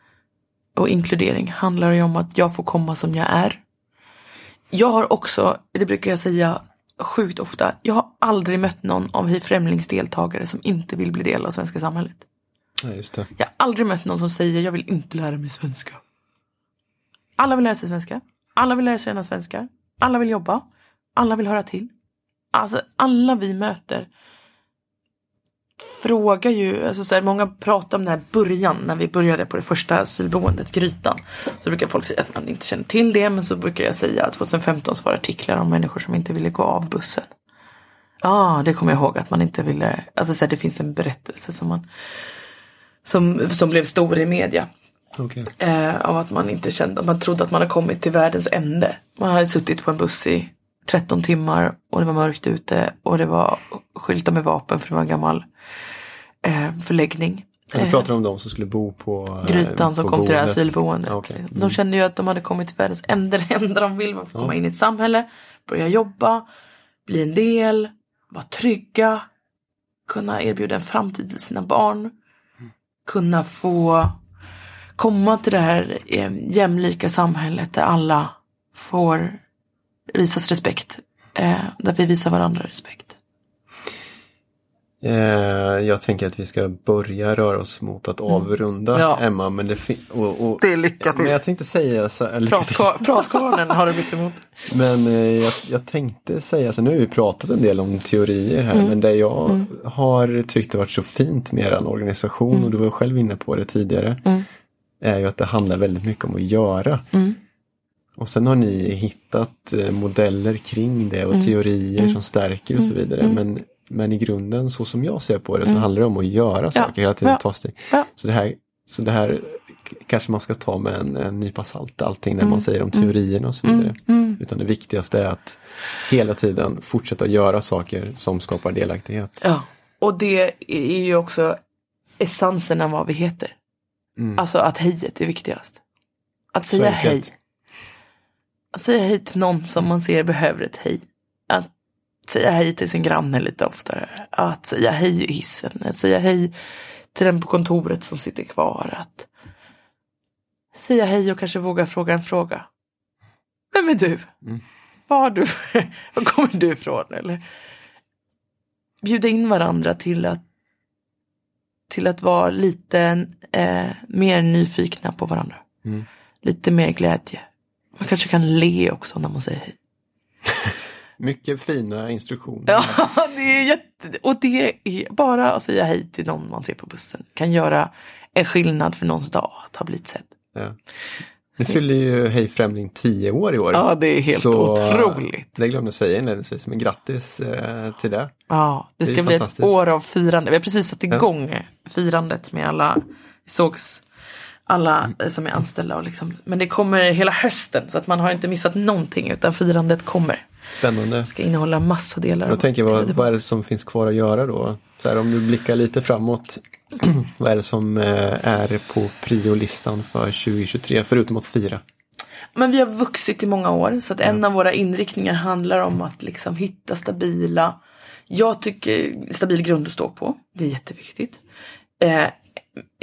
Speaker 2: och inkludering handlar ju om att jag får komma som jag är. Jag har också, det brukar jag säga sjukt ofta, jag har aldrig mött någon av främlingsdeltagare som inte vill bli del av svenska samhället.
Speaker 1: Ja, just det.
Speaker 2: Jag har aldrig mött någon som säger jag vill inte lära mig svenska. Alla vill lära sig svenska. Alla vill lära sig känna svenskar. Alla vill jobba. Alla vill höra till. Alltså alla vi möter frågar ju, alltså så här, många pratar om den här början när vi började på det första asylboendet, Grytan. Så brukar folk säga att man inte känner till det men så brukar jag säga att 2015 så var det artiklar om människor som inte ville gå av bussen. Ja, ah, det kommer jag ihåg att man inte ville, alltså så här, det finns en berättelse som man som, som blev stor i media.
Speaker 1: Okay.
Speaker 2: Eh, av att man inte kände, man trodde att man hade kommit till världens ände. Man hade suttit på en buss i 13 timmar och det var mörkt ute och det var skyltar med vapen för det var en gammal eh, förläggning.
Speaker 1: Du pratar om de som skulle bo på
Speaker 2: eh, Grytan som
Speaker 1: på
Speaker 2: kom till det här
Speaker 1: boendet.
Speaker 2: asylboendet.
Speaker 1: Okay. Mm.
Speaker 2: De kände ju att de hade kommit till världens ände. Det enda de vill var att komma in i ett samhälle, börja jobba, bli en del, vara trygga, kunna erbjuda en framtid till sina barn, kunna få komma till det här eh, jämlika samhället där alla får visas respekt. Eh, där vi visar varandra respekt.
Speaker 1: Eh, jag tänker att vi ska börja röra oss mot att avrunda
Speaker 2: Mm. Ja.
Speaker 1: Emma. Men, det och, och,
Speaker 2: Det är lycka till.
Speaker 1: men jag tänkte säga så
Speaker 2: Pratkvarnen har du mitt emot.
Speaker 1: Men eh, jag, jag tänkte säga, så nu har vi pratat en del om teorier här,
Speaker 2: Mm.
Speaker 1: men det jag har tyckt det varit så fint med er organisation,
Speaker 2: Mm.
Speaker 1: och du var själv inne på det tidigare, är ju att det handlar väldigt mycket om att göra.
Speaker 2: Mm.
Speaker 1: Och sen har ni hittat eh, modeller kring det och
Speaker 2: Mm.
Speaker 1: teorier som stärker och så vidare. Men, men i grunden, så som jag ser på det, så handlar det om att göra saker hela tiden.
Speaker 2: Mm. Ja.
Speaker 1: Ta steg.
Speaker 2: Ja.
Speaker 1: Så det här, så det här kanske man ska ta med en, en nypa salt, allting när
Speaker 2: Mm.
Speaker 1: man säger om teorierna och så vidare. Utan det viktigaste är att hela tiden fortsätta göra saker som skapar delaktighet.
Speaker 2: Ja, och det är ju också essensen av vad vi heter. Alltså att hejet är viktigast. Att säga hej. Att säga hej till någon som man ser behöver ett hej. Att säga hej till sin granne lite oftare. Att säga hej i hissen. Att säga hej till den på kontoret som sitter kvar. Att säga hej och kanske våga fråga en fråga. Vem är du? Var, har du var kommer du ifrån? Eller bjuda in varandra till att till att vara lite eh, mer nyfikna på varandra. Lite mer glädje. Man kanske kan le också när man säger hej.
Speaker 1: Mycket fina instruktioner.
Speaker 2: Ja, det är jätte... Och det är bara att säga hej till någon man ser på bussen. Kan göra en skillnad för någons dag att ha blivit sedd.
Speaker 1: Ja. Nu fyller ju Hej Främling 10 år i år.
Speaker 2: Ja, det är helt otroligt.
Speaker 1: Det glömde jag säga inledningsvis, men grattis eh, till det.
Speaker 2: Ja, det
Speaker 1: Det
Speaker 2: ska bli ett år av firande. Vi har precis satt igång firandet med alla, vi sågs alla eh, som är anställda och liksom, men det kommer hela hösten så att man har inte missat någonting utan firandet kommer.
Speaker 1: Spännande.
Speaker 2: Ska innehålla massa delar.
Speaker 1: Jag tänker, vad, vad är det som finns kvar att göra då? Så här, om du blickar lite framåt, vad är det som eh, är på priolistan för 2023, förutom att fira?
Speaker 2: Men vi har vuxit i många år så att en av våra inriktningar handlar om att liksom hitta stabila, jag tycker stabil grund att stå på, det är jätteviktigt. Eh,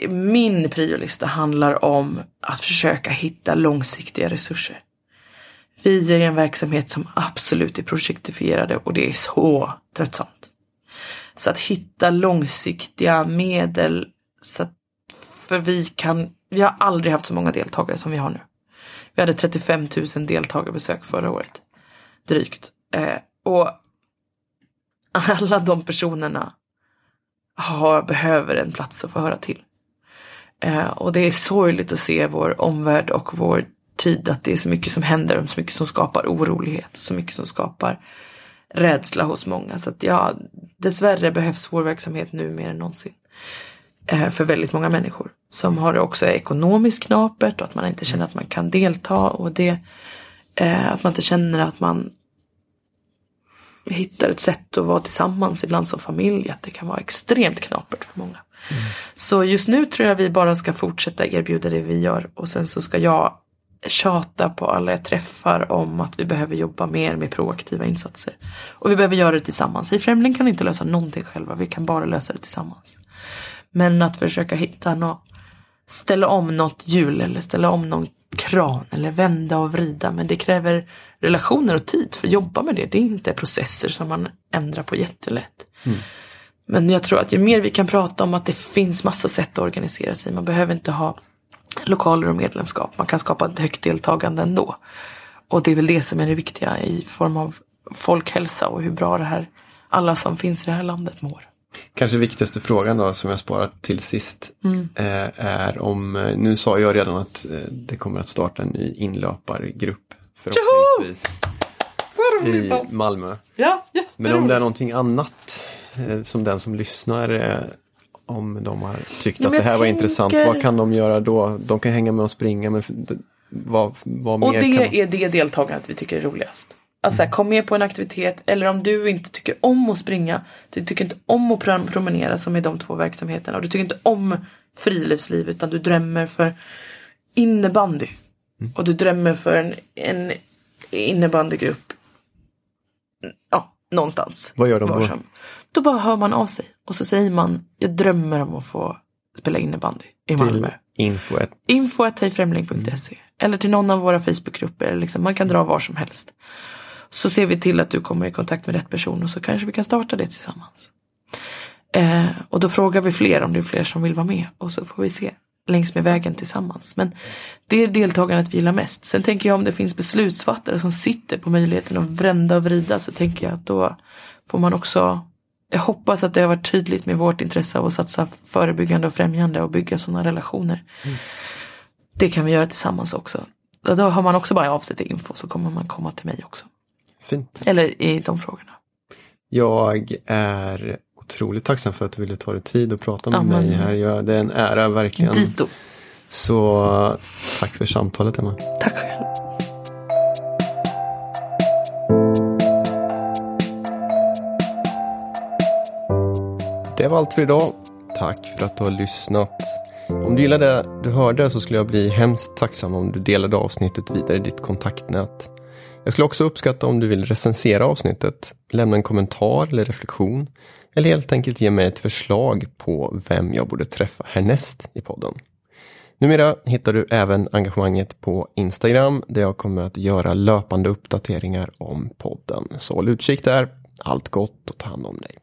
Speaker 2: min priolista handlar om att försöka hitta långsiktiga resurser. Vi är en verksamhet som absolut är projektifierade och det är så tröttsamt. Så att hitta långsiktiga medel så att, för vi kan, vi har aldrig haft så många deltagare som vi har nu. Vi hade 35 000 deltagarbesök förra året. Drygt. Eh, och alla de personerna har, behöver en plats att få höra till. Eh, och det är sorgligt att se vår omvärld och vår tid att det är så mycket som händer och så mycket som skapar orolighet. Och så mycket som skapar rädsla hos många. Så att ja, dessvärre behövs vår verksamhet nu mer än någonsin. Eh, för väldigt många människor. Som har det också ekonomiskt knapert och att man inte känner att man kan delta. Och det, eh, att man inte känner att man hittar ett sätt att vara tillsammans ibland som familj. Att det kan vara extremt knapert för många. Mm. Så just nu tror jag vi bara ska fortsätta erbjuda det vi gör. Och sen så ska jag tjata på alla jag träffar om att vi behöver jobba mer med proaktiva insatser. Och vi behöver göra det tillsammans. I Främling kan inte lösa någonting själva, vi kan bara lösa det tillsammans. Men att försöka hitta något, ställa om något hjul eller ställa om någon kran eller vända och vrida. Men det kräver relationer och tid för att jobba med det. Det är inte processer som man ändrar på jättelätt. Mm. Men jag tror att ju mer vi kan prata om att det finns massa sätt att organisera sig. Man behöver inte ha lokaler och medlemskap. Man kan skapa ett högt deltagande ändå. Och det är väl det som är det viktiga i form av folkhälsa och hur bra det här, alla som finns i det här landet mår.
Speaker 1: Kanske viktigaste frågan då som jag sparat till sist mm. eh, är om, eh, nu sa jag redan att eh, det kommer att starta en ny inlöpargrupp förhoppningsvis i Malmö.
Speaker 2: Ja,
Speaker 1: Men om det är någonting annat eh, som den som lyssnar eh, om de har tyckt att det här tänker... var intressant, vad kan de göra då? De kan hänga med och springa, men vad, vad mer
Speaker 2: Och det
Speaker 1: kan
Speaker 2: är det deltagandet vi tycker är roligast. Alltså mm. kom med på en aktivitet eller om du inte tycker om att springa, du tycker inte om att promenera som är de två verksamheterna och du tycker inte om friluftsliv utan du drömmer för innebandy. Mm. Och du drömmer för en, en innebandygrupp. Ja, någonstans.
Speaker 1: Vad gör de då?
Speaker 2: Då bara hör man av sig och så säger man jag drömmer om att få spela innebandy i Malmö.
Speaker 1: Info
Speaker 2: Info.hejfrämling.se mm. Eller till någon av våra Facebookgrupper. Liksom, man kan dra var som helst. Så ser vi till att du kommer i kontakt med rätt person och så kanske vi kan starta det tillsammans. Eh, och då frågar vi fler om det är fler som vill vara med och så får vi se längs med vägen tillsammans. Men det är deltagandet vi gillar mest. Sen tänker jag om det finns beslutsfattare som sitter på möjligheten att vrända och vrida så tänker jag att då får man också jag hoppas att det har varit tydligt med vårt intresse av att satsa förebyggande och främjande och bygga sådana relationer. Mm. Det kan vi göra tillsammans också. Då har man också bara av sig till info så kommer man komma till mig också.
Speaker 1: Fint.
Speaker 2: Eller i de frågorna.
Speaker 1: Jag är otroligt tacksam för att du ville ta dig tid och prata med Amen. mig här. Jag, det är en ära verkligen.
Speaker 2: Dito.
Speaker 1: Så tack för samtalet Emma.
Speaker 2: Tack själv.
Speaker 1: Det var allt för idag. Tack för att du har lyssnat. Om du gillade det du hörde så skulle jag bli hemskt tacksam om du delade avsnittet vidare i ditt kontaktnät. Jag skulle också uppskatta om du vill recensera avsnittet, lämna en kommentar eller reflektion eller helt enkelt ge mig ett förslag på vem jag borde träffa härnäst i podden. Numera hittar du även engagemanget på Instagram där jag kommer att göra löpande uppdateringar om podden. Så håll utkik där. Allt gott och ta hand om dig.